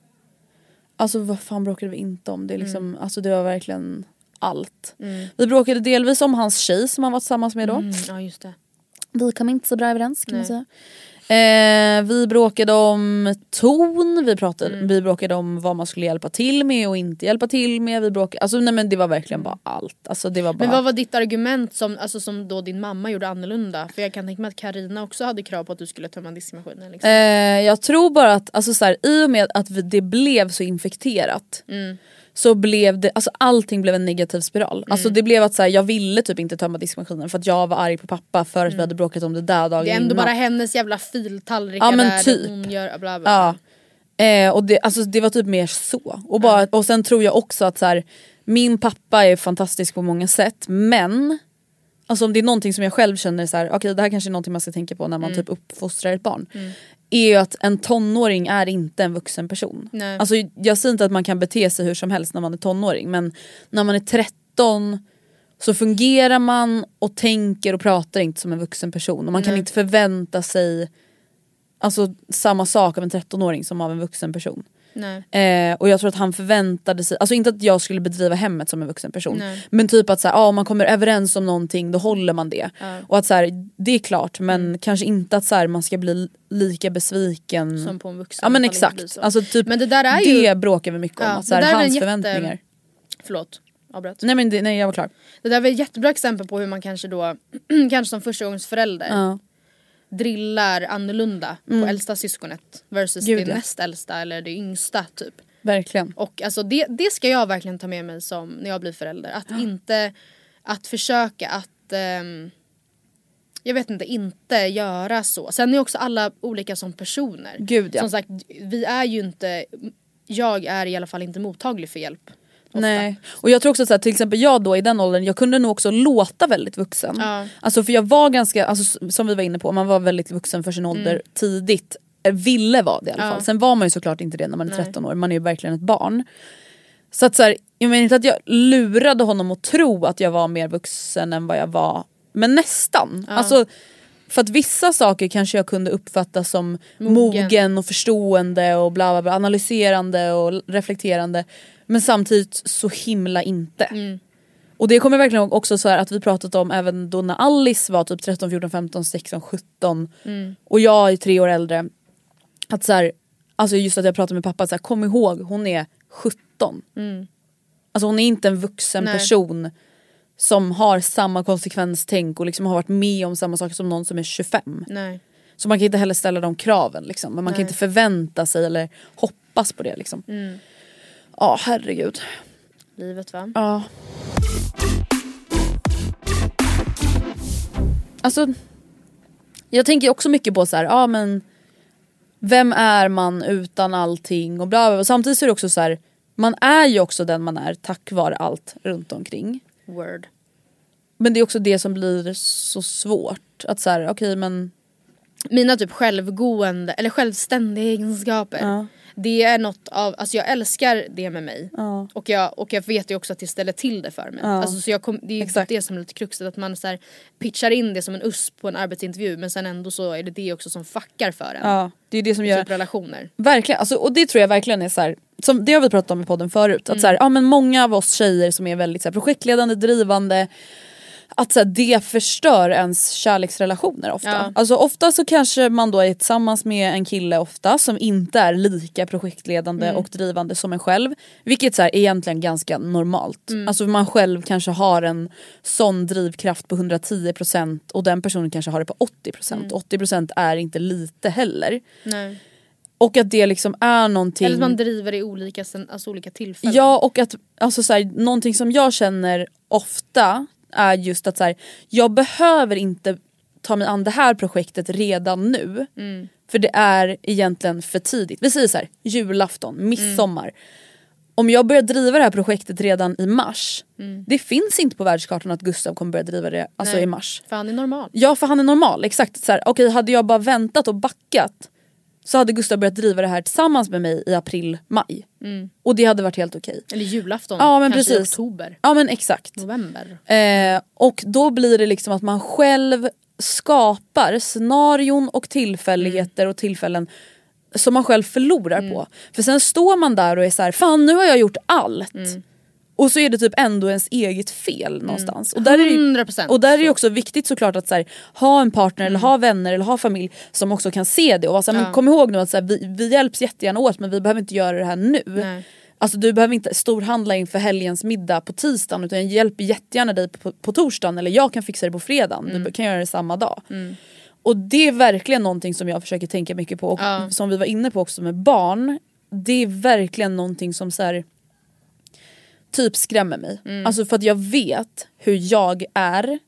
Alltså vad fan bråkade vi inte om? Det, är liksom, Mm. alltså, det var verkligen allt. Vi bråkade delvis om hans tjej som han var tillsammans med då. Mm, ja just det. Vi kom inte så bra överens kan man Nej. säga. Eh, vi bråkade om ton, vi, pratade, Mm. vi bråkade om vad man skulle hjälpa till med och inte hjälpa till med. Vi bråkade, alltså, nej, men det var verkligen bara allt. Alltså, det var bara, Men vad var ditt argument som, alltså, som då din mamma gjorde annorlunda? För jag kan tänka mig att Karina också hade krav på att du skulle tömma diskmaskinen. Liksom. Eh, jag tror bara att alltså, så här, i och med att vi, det blev så infekterat Mm. Så blev det, alltså allting blev en negativ spiral. Alltså Mm. det blev att så här, jag ville typ inte tömma diskmaskinen för att jag var arg på pappa för att vi hade bråkat om det där dagen Mm. det är ändå innan. bara hennes jävla filtallrikar Ja, men där typ. hon gör bla bla. Ja. Eh, och det, alltså, det var typ mer så. Och, bara, och sen tror jag också att så här, min pappa är fantastisk på många sätt men Alltså om det är någonting som jag själv känner så här, okej det här kanske är någonting man ska tänka på när man Mm. typ uppfostrar ett barn. Är ju att en tonåring är inte en vuxen person. Nej. Alltså jag säger inte att man kan bete sig hur som helst när man är tonåring men när man är 13 så fungerar man och tänker och pratar inte som en vuxen person och man kan Nej. inte förvänta sig alltså, samma sak av en 13-åring som av en vuxen person. Eh, och jag tror att han förväntade sig, alltså inte att jag skulle bedriva hemmet som en vuxen person. Nej. Men typ att så här, ah, om man kommer överens om någonting då håller man det. Och att så här, det är klart men Mm. kanske inte att så här, man ska bli lika besviken. Som på en vuxen. ja men exakt. så. Alltså, typ, Men det där är det ju- bråkar vi mycket om. Ja, att, så här, hans jätte- förväntningar. Förlåt, avbröt. Nej men det, nej jag var klar. Det där var ett jättebra exempel på hur man kanske då, kanske som förstagångsförälder Ja. Drillar annorlunda på äldsta syskonet versus Gud, det ja. näst äldsta eller det yngsta typ. Verkligen. Och alltså det, det ska jag verkligen ta med mig som när jag blir förälder. Att inte, att försöka att ehm, jag vet inte, inte göra så. Sen är också alla olika som personer. Gud, ja. Som sagt, vi är ju inte, jag är i alla fall inte mottaglig för hjälp. Ofta. Nej. Och jag tror också att till exempel jag då i den åldern, jag kunde nog också låta väldigt vuxen. Ja. Alltså för jag var ganska, alltså, som vi var inne på, man var väldigt vuxen för sin ålder tidigt. Eh, Ville vara det i alla Mm. Ja. fall. Sen var man ju såklart inte det när man är Nej. 13 år, man är ju verkligen ett barn. Så att så här, jag menar inte att jag lurade honom att tro att jag var mer vuxen än vad jag var. Men nästan. Alltså, för att vissa saker kanske jag kunde uppfatta som mogen, Mogen. och förstående och bla bla bla, analyserande och reflekterande. Men samtidigt så himla inte. Mm. Och det kommer verkligen också så att vi pratat om även då när Alice var typ 13, 14, 15, 16, 17 Mm. och jag är tre år äldre. Att så här, alltså just att jag pratade med pappa, så här, kom ihåg hon är 17. Alltså hon är inte en vuxen Mm. Nej. person som har samma konsekvenstänk och liksom har varit med om samma saker som någon som är 25. Nej. Så man kan inte heller ställa de kraven liksom. Men man kan Nej. inte förvänta sig eller hoppas på det liksom. Mm. Ja herregud. Livet va? Ja. Alltså, jag tänker också mycket på så här, ja men vem är man utan allting och bla bla bla. Samtidigt så är det också så här, man är ju också den man är tack vare allt runt omkring. Word. Men det är också det som blir så svårt. Att så här, okej men Mina typ självgående eller självständiga egenskaper. Ja. Det är något av, alltså jag älskar det med mig. Ja. Och, jag, och jag vet ju också att det ställer till det för mig. Alltså, så jag kom, det är ju Exakt. det som är lite kruxet, att man så här, pitchar in det som en USP på en arbetsintervju men sen ändå så är det det också som fuckar för en. ja, det är det som gör Typ relationer. Verkligen, alltså, och det tror jag verkligen är så här, som det har vi pratat om i podden förut. Att så Mm. här, ja, men många av oss tjejer som är väldigt så här, projektledande, drivande att så här, det förstör ens kärleksrelationer ofta. Ja. Alltså ofta så kanske man då är tillsammans med en kille ofta som inte är lika projektledande Mm. och drivande som en själv. Vilket så här, är egentligen ganska normalt. Mm. Alltså man själv kanske har en sån drivkraft på 110% och den personen kanske har det på 80%. Mm. 80% är inte lite heller. Nej. Och att det liksom är någonting... Eller att man driver i olika, alltså olika tillfällen. Ja och att alltså så här, någonting som jag känner ofta är just att så här, jag behöver inte ta mig an det här projektet redan nu. Mm. För det är egentligen för tidigt. Vi säger så här, julafton, midsommar. Om jag börjar driva det här projektet redan i mars. Det finns inte på världskartan att Gustav kommer börja driva det alltså Nej. i mars. För han är normal. Ja för han är normal, exakt. Så här, okej, hade jag bara väntat och backat så hade Gustav börjat driva det här tillsammans med mig i april, maj. Och det hade varit helt okej. Eller julafton, Ja men kanske i precis. oktober, Ja men exakt. november. Eh, och då blir det liksom att man själv skapar scenarion och tillfälligheter och tillfällen som man själv förlorar på. För sen står man där och är så här, fan nu har jag gjort allt. Och så är det typ ändå ens eget fel någonstans. Och där är det, 100% och där är det så. också viktigt såklart att så här, ha en partner eller ha vänner eller ha familj som också kan se det och vara så här, men Ja. kom ihåg nu att så här, vi, vi hjälps jättegärna åt men vi behöver inte göra det här nu. Nej. Alltså du behöver inte storhandla inför helgens middag på tisdagen utan jag hjälper jättegärna dig på, på torsdagen eller jag kan fixa det på fredagen. Mm. Du kan göra det samma dag. Och det är verkligen någonting som jag försöker tänka mycket på och Ja. som vi var inne på också med barn. Det är verkligen någonting som så här, typ skrämmer mig. Mm. Alltså för att jag vet hur jag är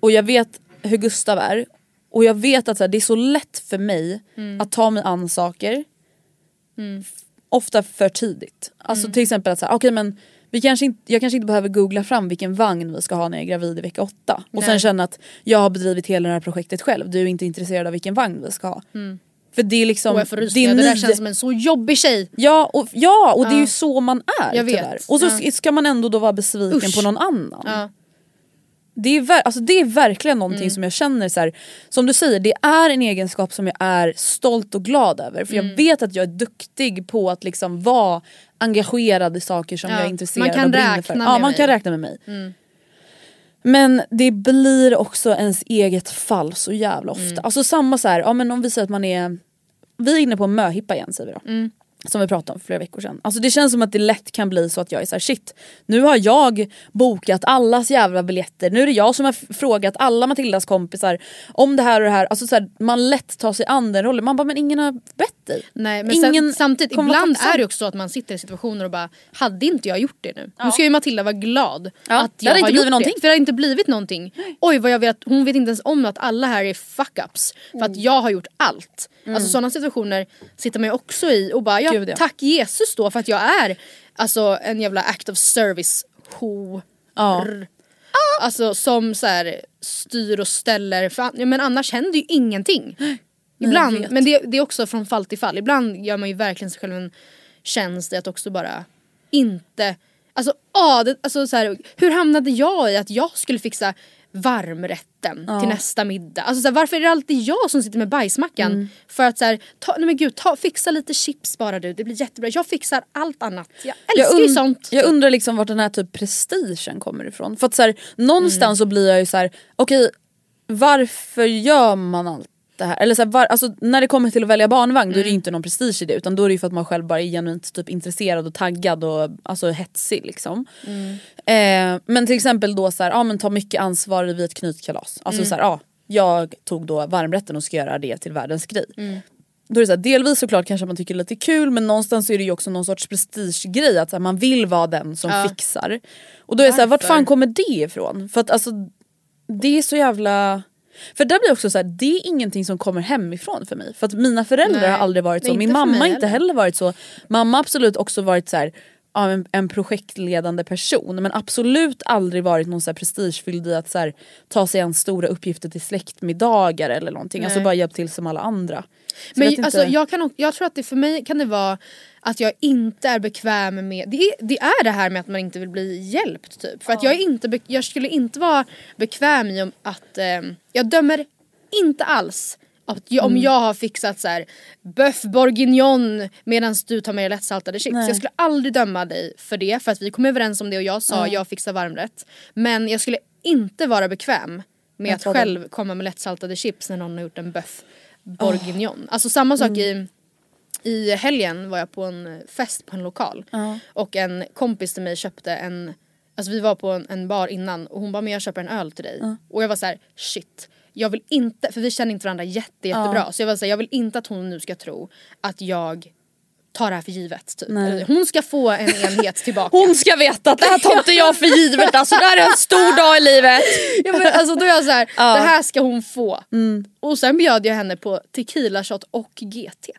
och jag vet hur Gustav är. Och jag vet att så här, det är så lätt för mig Mm. att ta mig an saker ofta för tidigt. Alltså Mm. till exempel att så här, okej men vi kanske inte, jag kanske inte behöver googla fram vilken vagn vi ska ha när jag är gravid i vecka åtta. Och sen Nej. känna att jag har bedrivit hela det här projektet själv, du är inte intresserad av vilken vagn vi ska ha. För det är liksom... Och jag får rysningar, det där känns som en så jobbig tjej. Ja och, ja, och det är Ja. ju så man är Jag vet. tyvärr. Och så Ja. ska man ändå då vara besviken Usch. på någon annan. Ja. Det är, alltså det är verkligen någonting Mm. som jag känner så här, som du säger, det är en egenskap som jag är stolt och glad över. För Mm. jag vet att jag är duktig på att liksom vara engagerad i saker som Ja, jag är intresserad man kan och brinner räkna för. med Ja man mig. Mm. kan räkna med mig. Men det blir också ens eget fall så jävla ofta. Mm. Alltså samma så här, ja men om vi säger att man är, vi är inne på möhippa igen säger vi då. Mm. Som vi pratade om för flera veckor sedan. Alltså det känns som att det lätt kan bli så att jag är så här: shit nu har jag bokat allas jävla biljetter. Nu är det jag som har frågat alla Matildas kompisar om det här och det här. Alltså så här, man lätt tar sig an den rollen. Man bara men ingen har bett dig. Nej men Ingen sen, samtidigt, ibland är det också så att man sitter i situationer och bara Hade inte jag gjort det nu? Nu ska ju Matilda vara glad Ja, att det jag har inte gjort blivit någonting. det. För det har inte blivit någonting. Oj vad jag vet, hon vet inte ens om att alla här är fuck-ups. För Mm. att jag har gjort allt. Alltså sådana situationer sitter man ju också i och bara ja, Gud, ja. tack Jesus då för att jag är alltså en jävla act of service ho. Ja. Alltså som så här, styr och ställer, för, men annars händer ju ingenting. Ibland, men det, det är också från fall till fall. Ibland gör man ju verkligen sig själv en tjänst i att också bara inte... Alltså, ah, det, alltså så här, hur hamnade jag i att jag skulle fixa varmrätten till nästa middag? Alltså, så här, varför är det alltid jag som sitter med bajsmackan? Mm. För att så här, ta, nej men gud, ta, fixa lite chips bara du, det blir jättebra. Jag fixar allt annat. Jag Jag, älskar ju und- sånt. jag undrar liksom vart den här typ prestigen kommer ifrån. För att så här, någonstans Mm. så blir jag ju så här: okej varför gör man allt det här? Eller så här, var, alltså, när det kommer till att välja barnvagn då är det Mm. inte någon prestige i det utan då är det ju för att man själv bara är genuint typ intresserad och taggad och alltså, hetsig liksom. Mm. Eh, men till exempel då så här, ja, men ta mycket ansvar vid ett knytkalas. Alltså Mm. så här, ja, jag tog då varmrätten och ska göra det till världens grej. Mm. Då är det så här, delvis såklart kanske man tycker det är lite kul men någonstans är det ju också någon sorts prestigegrej att så här, man vill vara den som Ja. fixar. Och då är det så här, vart fan kommer det ifrån? För att alltså det är så jävla... För där blir det också så här, det är ingenting som kommer hemifrån för mig. För att mina föräldrar Nej, har aldrig varit så, min mamma har inte heller varit så. Mamma har absolut också varit så här, ja, en, en projektledande person men absolut aldrig varit någon så här prestigefylld i att så här, ta sig an stora uppgifter till släktmiddagar eller någonting. Alltså Nej. bara hjälpt till som alla andra. Så jag Men inte- alltså, jag, kan, jag tror att det för mig kan det vara att jag inte är bekväm med, det är det, är det här med att man inte vill bli hjälpt typ. För att jag, är inte, jag skulle inte vara bekväm i att, eh, jag dömer inte alls att jag, Mm. om jag har fixat så här bœuf bourguignon medan du tar med dig lättsaltade chips. Nej. Jag skulle aldrig döma dig för det för att vi kom överens om det och jag sa jag fixar varmrätt. Men jag skulle inte vara bekväm med att ta den. själv komma med lättsaltade chips när någon har gjort en bœuf bourguignon. Alltså samma sak i i helgen var jag på en fest på en lokal och en kompis till mig köpte en Alltså vi var på en, en bar innan och hon bara men jag köper en öl till dig. Och jag var så här: shit. Jag vill inte, för vi känner inte varandra jätte, jättebra. Så jag var så här, jag vill inte att hon nu ska tro att jag ta det här för givet. Typ. Nej. Hon ska få en enhet tillbaka. Hon ska veta att det här tar inte jag för givet alltså det här är en stor dag i livet. ja, men, alltså, då är jag så här, Ja. det här ska hon få. Och sen bjöd jag henne på tequila shot och GT.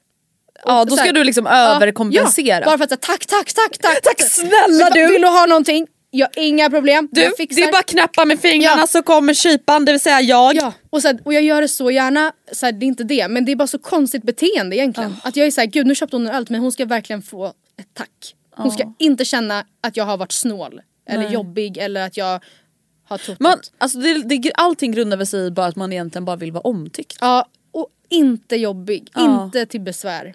Ja då ska här- du liksom Ja, överkompensera. Ja, bara för att säga tack, tack, tack, tack. Tack snälla du. Vill du ha någonting? Ja, inga problem. Du, jag fixar. det är bara att knäppa med fingrarna Ja. så kommer kypan, det vill säga jag. Ja, och, så här, och jag gör det så gärna, så här, det är inte det, men det är bara så konstigt beteende egentligen. Att jag är såhär, gud nu köpte hon en öl men hon ska verkligen få ett tack. Hon ska inte känna att jag har varit snål eller jobbig eller att jag har trott Man, alltså det, det, allting grundar sig i bara att man egentligen bara vill vara omtyckt. Ja, och inte jobbig, Ja. inte till besvär.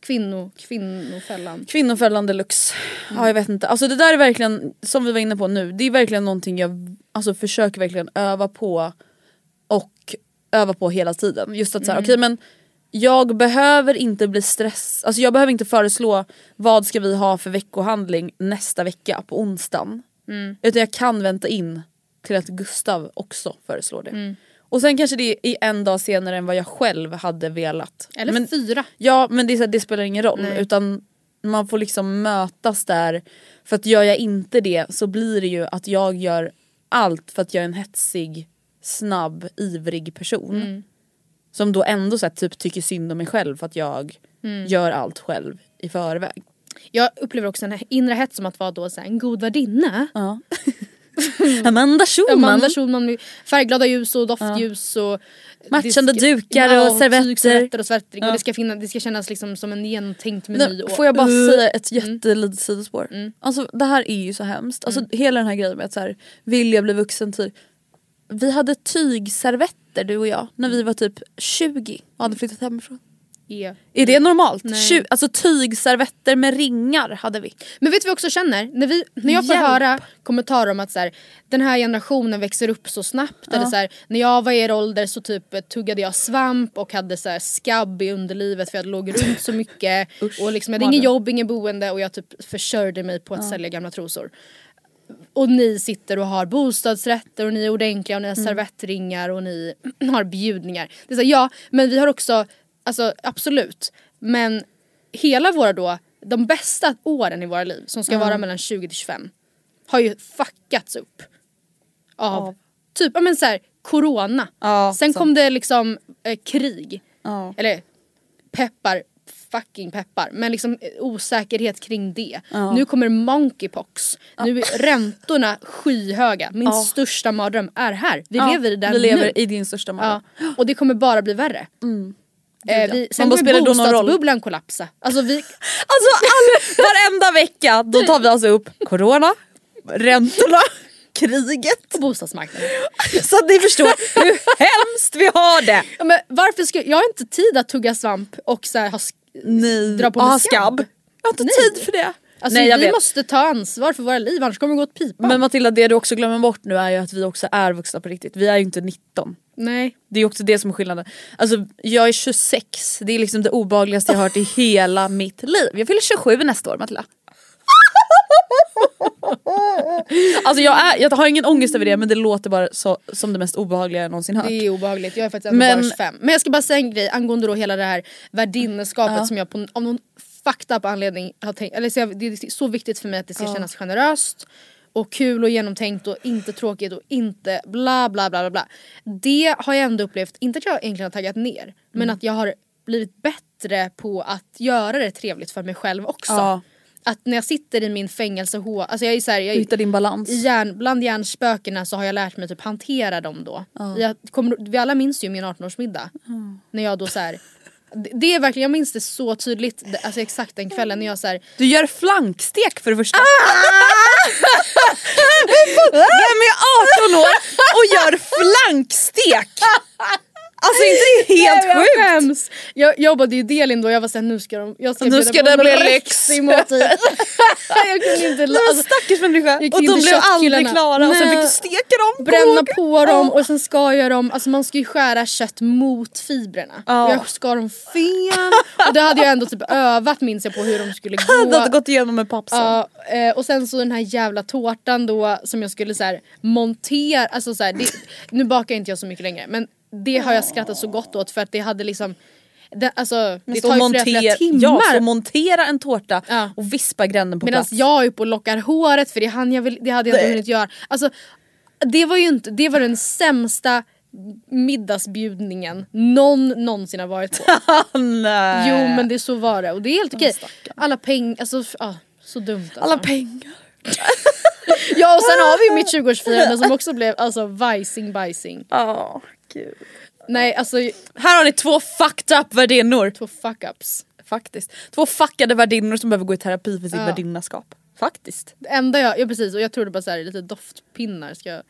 Kvinno, kvinnofällan. Kvinnofällan deluxe. Ja jag vet inte. Alltså det där är verkligen, som vi var inne på nu, det är verkligen någonting jag alltså, försöker verkligen öva på och öva på hela tiden. Just att såhär, okej men jag behöver inte bli stress, alltså jag behöver inte föreslå vad ska vi ha för veckohandling nästa vecka på onsdagen. Utan jag kan vänta in till att Gustav också föreslår det. Och sen kanske det är en dag senare än vad jag själv hade velat. Eller Men- fyra. Ja men det, är så här, det spelar ingen roll Nej. utan man får liksom mötas där. För att gör jag inte det så blir det ju att jag gör allt för att jag är en hetsig, snabb, ivrig person. Mm. Som då ändå så här, typ tycker synd om mig själv för att jag Mm. gör allt själv i förväg. Jag upplever också en inre hets som att vara då så en god värdinna. Ja. Amanda Schulman. Amanda Schulman färgglada ljus och doftljus och Matchande disk- dukar och servetter. och svärtring Ja. och det ska, finna, det ska kännas liksom som en genomtänkt meny. Och, får jag bara Uh. säga ett jättelitet sidospår? Alltså det här är ju så hemskt. Alltså hela den här grejen med att så här, vilja bli vuxen typ. Vi hade tygservetter du och jag när vi var typ 20 och hade flyttat hemifrån. Är. Är det normalt? Tju- alltså tygservetter med ringar hade vi. Men vet du vad jag också känner? När, vi, när jag får Hjälp. höra kommentarer om att så här, den här generationen växer upp så snabbt. Eller så här, när jag var i er ålder så typ tuggade jag svamp och hade så här, skabb i underlivet för jag låg runt så mycket. och liksom, jag hade ingen jobb, ingen boende och jag typ försörjde mig på att sälja gamla trosor. Och ni sitter och har bostadsrätter och ni är ordentliga och ni har servettringar och ni har bjudningar. Det är så här, ja, men vi har också, alltså absolut. Men hela våra då, de bästa åren i våra liv som ska vara mellan 20 till 25 har ju fuckats upp. Av, Av? typ, ja men så här, corona. Ja, Sen sant. kom det liksom eh, krig. Ja. Eller peppar, fucking peppar. Men liksom eh, osäkerhet kring det. Ja. Nu kommer monkeypox. Nu är räntorna skyhöga. Min största mardröm är här. Vi lever i den vi lever nu. i din största mardröm. Och det kommer bara bli värre. Eh, vi, sen kommer spelar bostadsbubblan kollapsa. Alltså vi, Alltså all, varenda vecka då tar vi alltså upp corona, räntorna, kriget. på bostadsmarknaden. Så att ni förstår hur hemskt vi har det. Ja, men varför ska, jag har inte tid att tugga svamp och så här, ha, Nej. dra på Och mig ha skabb. Jag har inte Nej. tid för det. Alltså, Nej vi vet. måste ta ansvar för våra liv annars kommer det gå åt pipan. Men Matilda det du också glömmer bort nu är ju att vi också är vuxna på riktigt. Vi är ju inte 19. Nej. Det är också det som är skillnaden. Alltså jag är 26, det är liksom det obehagligaste jag har hört i hela mitt liv. Jag fyller 27 nästa år Matilda. alltså jag, är, jag har ingen ångest över det men det låter bara så, som det mest obehagliga jag någonsin hört. Det är obehagligt, jag är faktiskt Men- bara 25. Men jag ska bara säga en grej angående då hela det här värdinneskapet Ja. som jag på, av någon fucked up anledning har tänkt, eller så det är så viktigt för mig att det ska kännas generöst och kul och genomtänkt och inte tråkigt och inte bla bla bla bla bla. Det har jag ändå upplevt, inte att jag egentligen har taggat ner, men Mm. att jag har blivit bättre på att göra det trevligt för mig själv också. Ja. Att när jag sitter i min fängelsehå, alltså jag är så här, jag, Du hittar din balans. hjärn, bland hjärnspökena så har jag lärt mig typ hantera dem då. Jag kommer, vi alla minns ju min 18-årsmiddag. När jag då så här, det, är verkligen, jag minns det så tydligt, alltså exakt den kvällen när jag så här, Du gör flankstek för det första. Ah! Vem är 18 år och gör flankstek? Alltså inte helt jag sjukt? skäms! Jag jobbade ju Delin då, jag var såhär nu ska de, jag ska Nu ska det bli måltid. jag kunde inte, Men alltså, stackars människa. Och de blev aldrig klara och sen Nej. fick du steka dem. bränna Gå- på dem och sen skar jag dem, alltså man ska ju skära kött mot fibrerna. Och jag skar dem fel och det hade jag ändå typ övat minns jag på hur de skulle gå. Du hade gått igenom med pappsen. Ja, eh, och sen så den här jävla tårtan då som jag skulle så här montera, alltså så här, det, nu bakar inte jag så mycket längre men det har jag skrattat så gott åt för att det hade liksom Den, alltså, det tar ju flera, flera montera- timmar. Ja, så montera en tårta Ja. och vispa grädden på Medan plats. jag är uppe och lockar håret för det, hann jag väl, det hade jag inte hunnit göra. Alltså, det var ju inte, det var den sämsta middagsbjudningen någon någonsin har varit på. Nej. jo men det så var det och det är helt okej. Alla pengar, alltså ah, så dumt alltså. Alla pengar. Ja och sen har vi mitt 20-årsfirande som också blev alltså vajsing bajsing. Ja, gud. Nej alltså Här har ni två fucked up värdinnor. två fuck-ups. Faktiskt. Två fuckade värdinnor som behöver gå i terapi för sitt Ja. värdinnaskap. Faktiskt. Det enda jag, ja precis och jag trodde bara så här, lite doftpinnar ska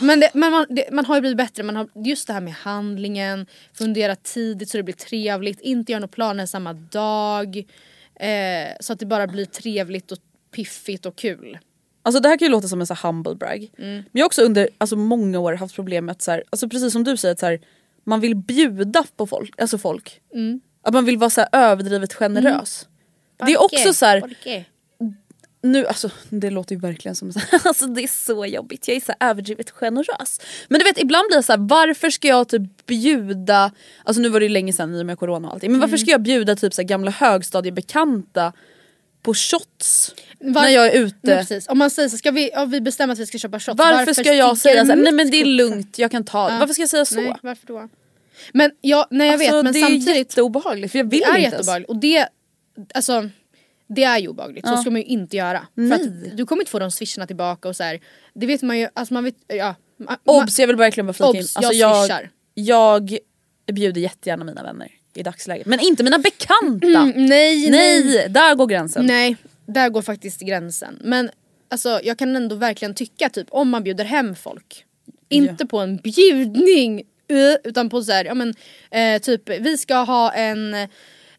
men, det, men man, det, man har ju blivit bättre, man har just det här med handlingen, fundera tidigt så det blir trevligt, inte göra några planer samma dag. Eh, så att det bara blir trevligt och piffigt och kul. Alltså det här kan ju låta som en så humble brag. Men jag har också under alltså, många år haft problem med att så här, alltså precis som du säger att så här, man vill bjuda på folk. Alltså folk. Att man vill vara så här överdrivet generös. Det är också så här, nu, alltså det låter ju verkligen som så alltså det är så jobbigt, jag är så överdrivet generös. Men du vet ibland blir det så här, varför ska jag typ bjuda, alltså nu var det ju länge sedan i och med corona och allting, men varför ska jag bjuda typ så här gamla högstadiebekanta på shots när jag är ute? Nej. Om man säger så, ska vi, ja, vi bestämmer att vi ska köpa shots. Varför, ska jag säga såhär, nej men det är lugnt, jag kan ta Ja. Varför ska jag säga så? Nej, varför då? Men jag, nej jag alltså, vet men det samtidigt. är jätteobehagligt för jag vill det är inte ens. jätteobehagligt och det, alltså, det är ju obehagligt. Så ska man ju inte göra. För att du kommer inte få de swisharna tillbaka och så här. Det vet man ju, alltså man vet, ja. ma- ma- Obs, jag vill verkligen bara flika in. Alltså, jag jag, jag bjuder jättegärna mina vänner i dagsläget. Men inte mina bekanta! Mm, nej, nej, Nej, där går gränsen. nej. Där går faktiskt gränsen. Men alltså, jag kan ändå verkligen tycka typ om man bjuder hem folk. Inte på en bjudning eh, utan på så här, ja men eh, typ vi ska ha en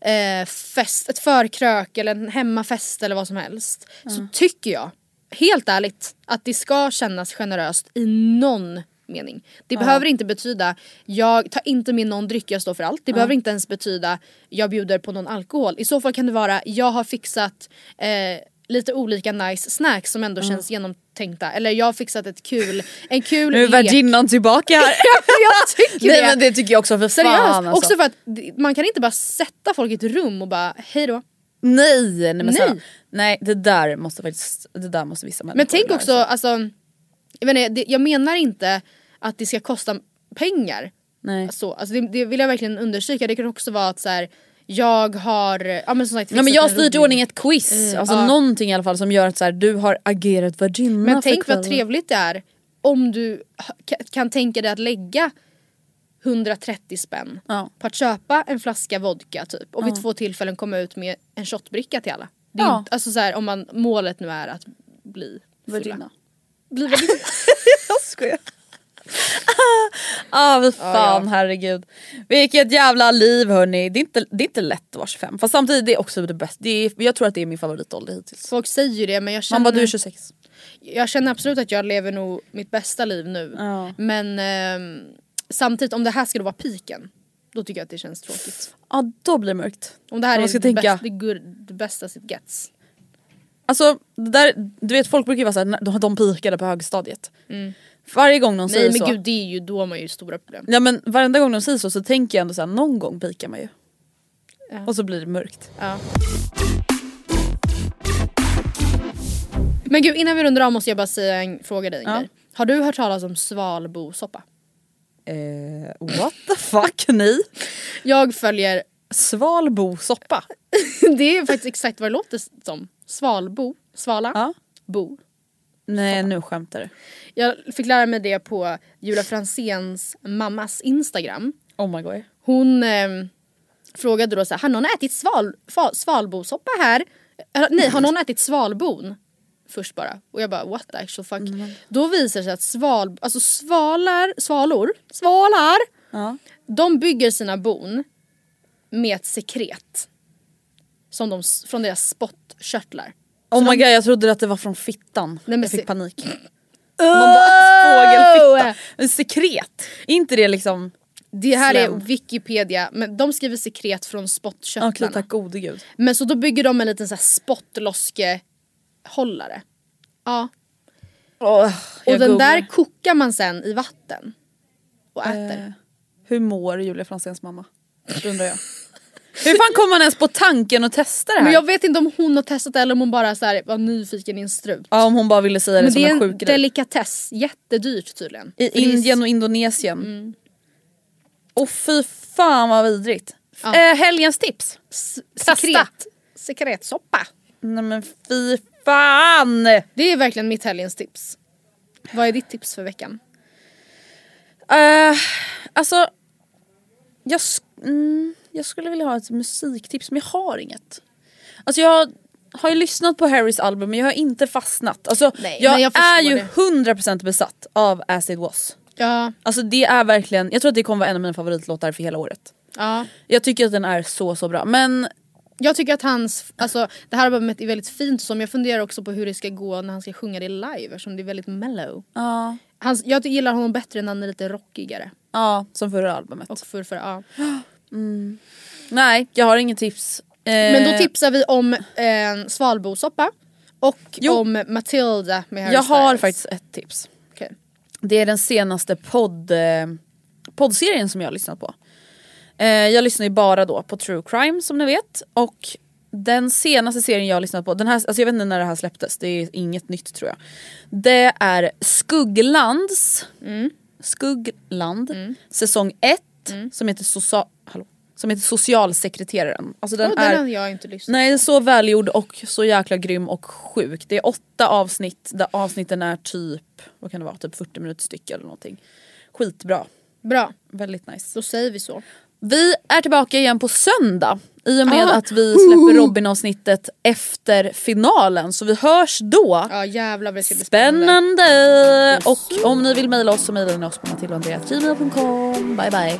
eh, fest, ett förkrök eller en hemmafest eller vad som helst. Så tycker jag, helt ärligt, att det ska kännas generöst i någon mening. Det behöver inte betyda, jag tar inte med någon dryck, jag står för allt. Det behöver inte ens betyda, jag bjuder på någon alkohol. I så fall kan det vara, jag har fixat eh, lite olika nice snacks som ändå känns genomtänkta. Eller jag har fixat ett kul, en kul Nu är värdinnan tillbaka här. jag tycker Nej det. men det tycker jag också för Seriöst, fan alltså. också för att man kan inte bara sätta folk i ett rum och bara hej då. Nej, nej, men Nej. snälla. nej det där måste faktiskt, det där måste vissa människor Men tänk också, sig. alltså, jag, inte, det, jag menar inte att det ska kosta pengar. Nej. Så, alltså det, det vill jag verkligen understryka. Det kan också vara att så här, jag har ja, men som sagt, Ja, men jag har styrt i ordning ett quiz, alltså ja. någonting i alla fall som gör att så här, du har agerat värdinna Men tänk vad trevligt det är om du kan tänka dig att lägga 130 spänn Ja. på att köpa en flaska vodka typ och vid två tillfällen komma ut med en shotbricka till alla. Det är Ja. inte, alltså så här, om man, målet nu är att bli fulla. Värdinna. Bli värdinna. Jag skojar. ah, men fan ja. herregud. Vilket jävla liv hörni. Det är inte, det är inte lätt att vara 25 fast samtidigt det är också det bästa. Det är, jag tror att det är min favoritålder hittills. Folk säger ju det men jag Man känner, bara du är 26. jag känner absolut att jag lever nog mitt bästa liv nu. Ja. Men ehm, samtidigt om det här då vara piken då tycker jag att det känns tråkigt. Ja då blir det mörkt. Om det här Man är det, tänka- bästa, det, good, det bästa it gets. Alltså det där, du vet folk brukar ju vara såhär, de, de pikade på högstadiet. Varje gång de Nej säger men så. gud det är ju då man ju stora problem. Ja men varenda gång de säger så så tänker jag ändå såhär, någon gång pikar man ju. Ja. Och så blir det mörkt. Ja. Men gud innan vi rundar av måste jag bara säga en fråga dig Ja. Har du hört talas om svalbosoppa? Eh, what the fuck nej? Jag följer, Svalbosoppa. det är faktiskt exakt vad det låter som. Svalbo, svala, Ja. bo. Nej nu skämtar du. Jag fick lära mig det på Julia Franzéns mammas Instagram. Oh my god. Hon eh, frågade då så här, har någon ätit sval, fa, svalbosoppa här? Eller, nej, har någon ätit svalbon? Först bara. Och jag bara what the actual fuck. Då visar det sig att sval, alltså svalar, svalor, svalar, Ja. de bygger sina bon med ett sekret. Som de, från deras spottkörtlar. Oh my god jag trodde att det var från fittan. men jag fick se- panik. Man bara fågelfitta. Men sekret, är inte det liksom... Det här är Slem. Wikipedia, men de skriver sekret från Okej spottkörtlarna. tack gode gud. Men så då bygger de en liten så här spottloskehållare. Ja. Oh, Och den där kokar man sen i vatten. Och äter. Eh, hur mår Julia Franzéns mamma? undrar jag. Hur fan kom man ens på tanken att testa det här? Men jag vet inte om hon har testat det eller om hon bara så här, var nyfiken i en strut. Ja om hon bara ville säga det Men som det är en en sjuk grej. delikatess, jättedyrt tydligen. I För det är- Indien och Indonesien. Och fy fan vad vidrigt. Ja. Eh, helgens tips. S- Testa. Sekret. Sekretsoppa. Nej men fy fan! Det är verkligen mitt helgens tips. Vad är ditt tips för veckan? Uh, alltså, jag, mm, jag skulle vilja ha ett musiktips men jag har inget. Alltså jag har ju lyssnat på Harrys album men jag har inte fastnat. Alltså, Nej, jag, jag är ju det. 100% besatt av As it was. Ja, Alltså det är verkligen, jag tror att det kommer vara en av mina favoritlåtar för hela året. ja. Jag tycker att den är så så bra men Jag tycker att hans, alltså det här albumet är väldigt fint som jag funderar också på hur det ska gå när han ska sjunga det live eftersom det är väldigt mellow. ja, Hans, jag gillar honom bättre när han är lite rockigare. ja som förra albumet. Och för, för, ja. Nej jag har inget tips. Men Eh, då tipsar vi om eh, svalbosoppa och Jo. om Matilda med Harry Jag har faktiskt ett tips. Okej. Det är den senaste podd, eh, poddserien som jag har lyssnat på. Eh, jag lyssnar ju bara då på true crime som ni vet. Och den senaste serien jag har lyssnat på, den här, alltså jag vet inte när det här släpptes, det är inget nytt tror jag. Det är Skugglands, Skuggland, säsong 1 som heter Socia- hallå, som heter Socialsekreteraren. Alltså den Den, är, den har jag inte lyssnat Nej, den är så välgjord och så jäkla grym och sjuk. Det är åtta avsnitt där avsnitten är typ, vad kan det vara, typ 40 minuter styck eller någonting. Skitbra, Bra, väldigt nice. då säger vi så. Vi är tillbaka igen på söndag i och med Ah. att vi släpper Robin-avsnittet efter finalen så vi hörs då. Ja jävlar det ska bli Spännande! Och om ni vill mejla oss så mejlar ni oss på matildaandreasgmail.com. Bye bye.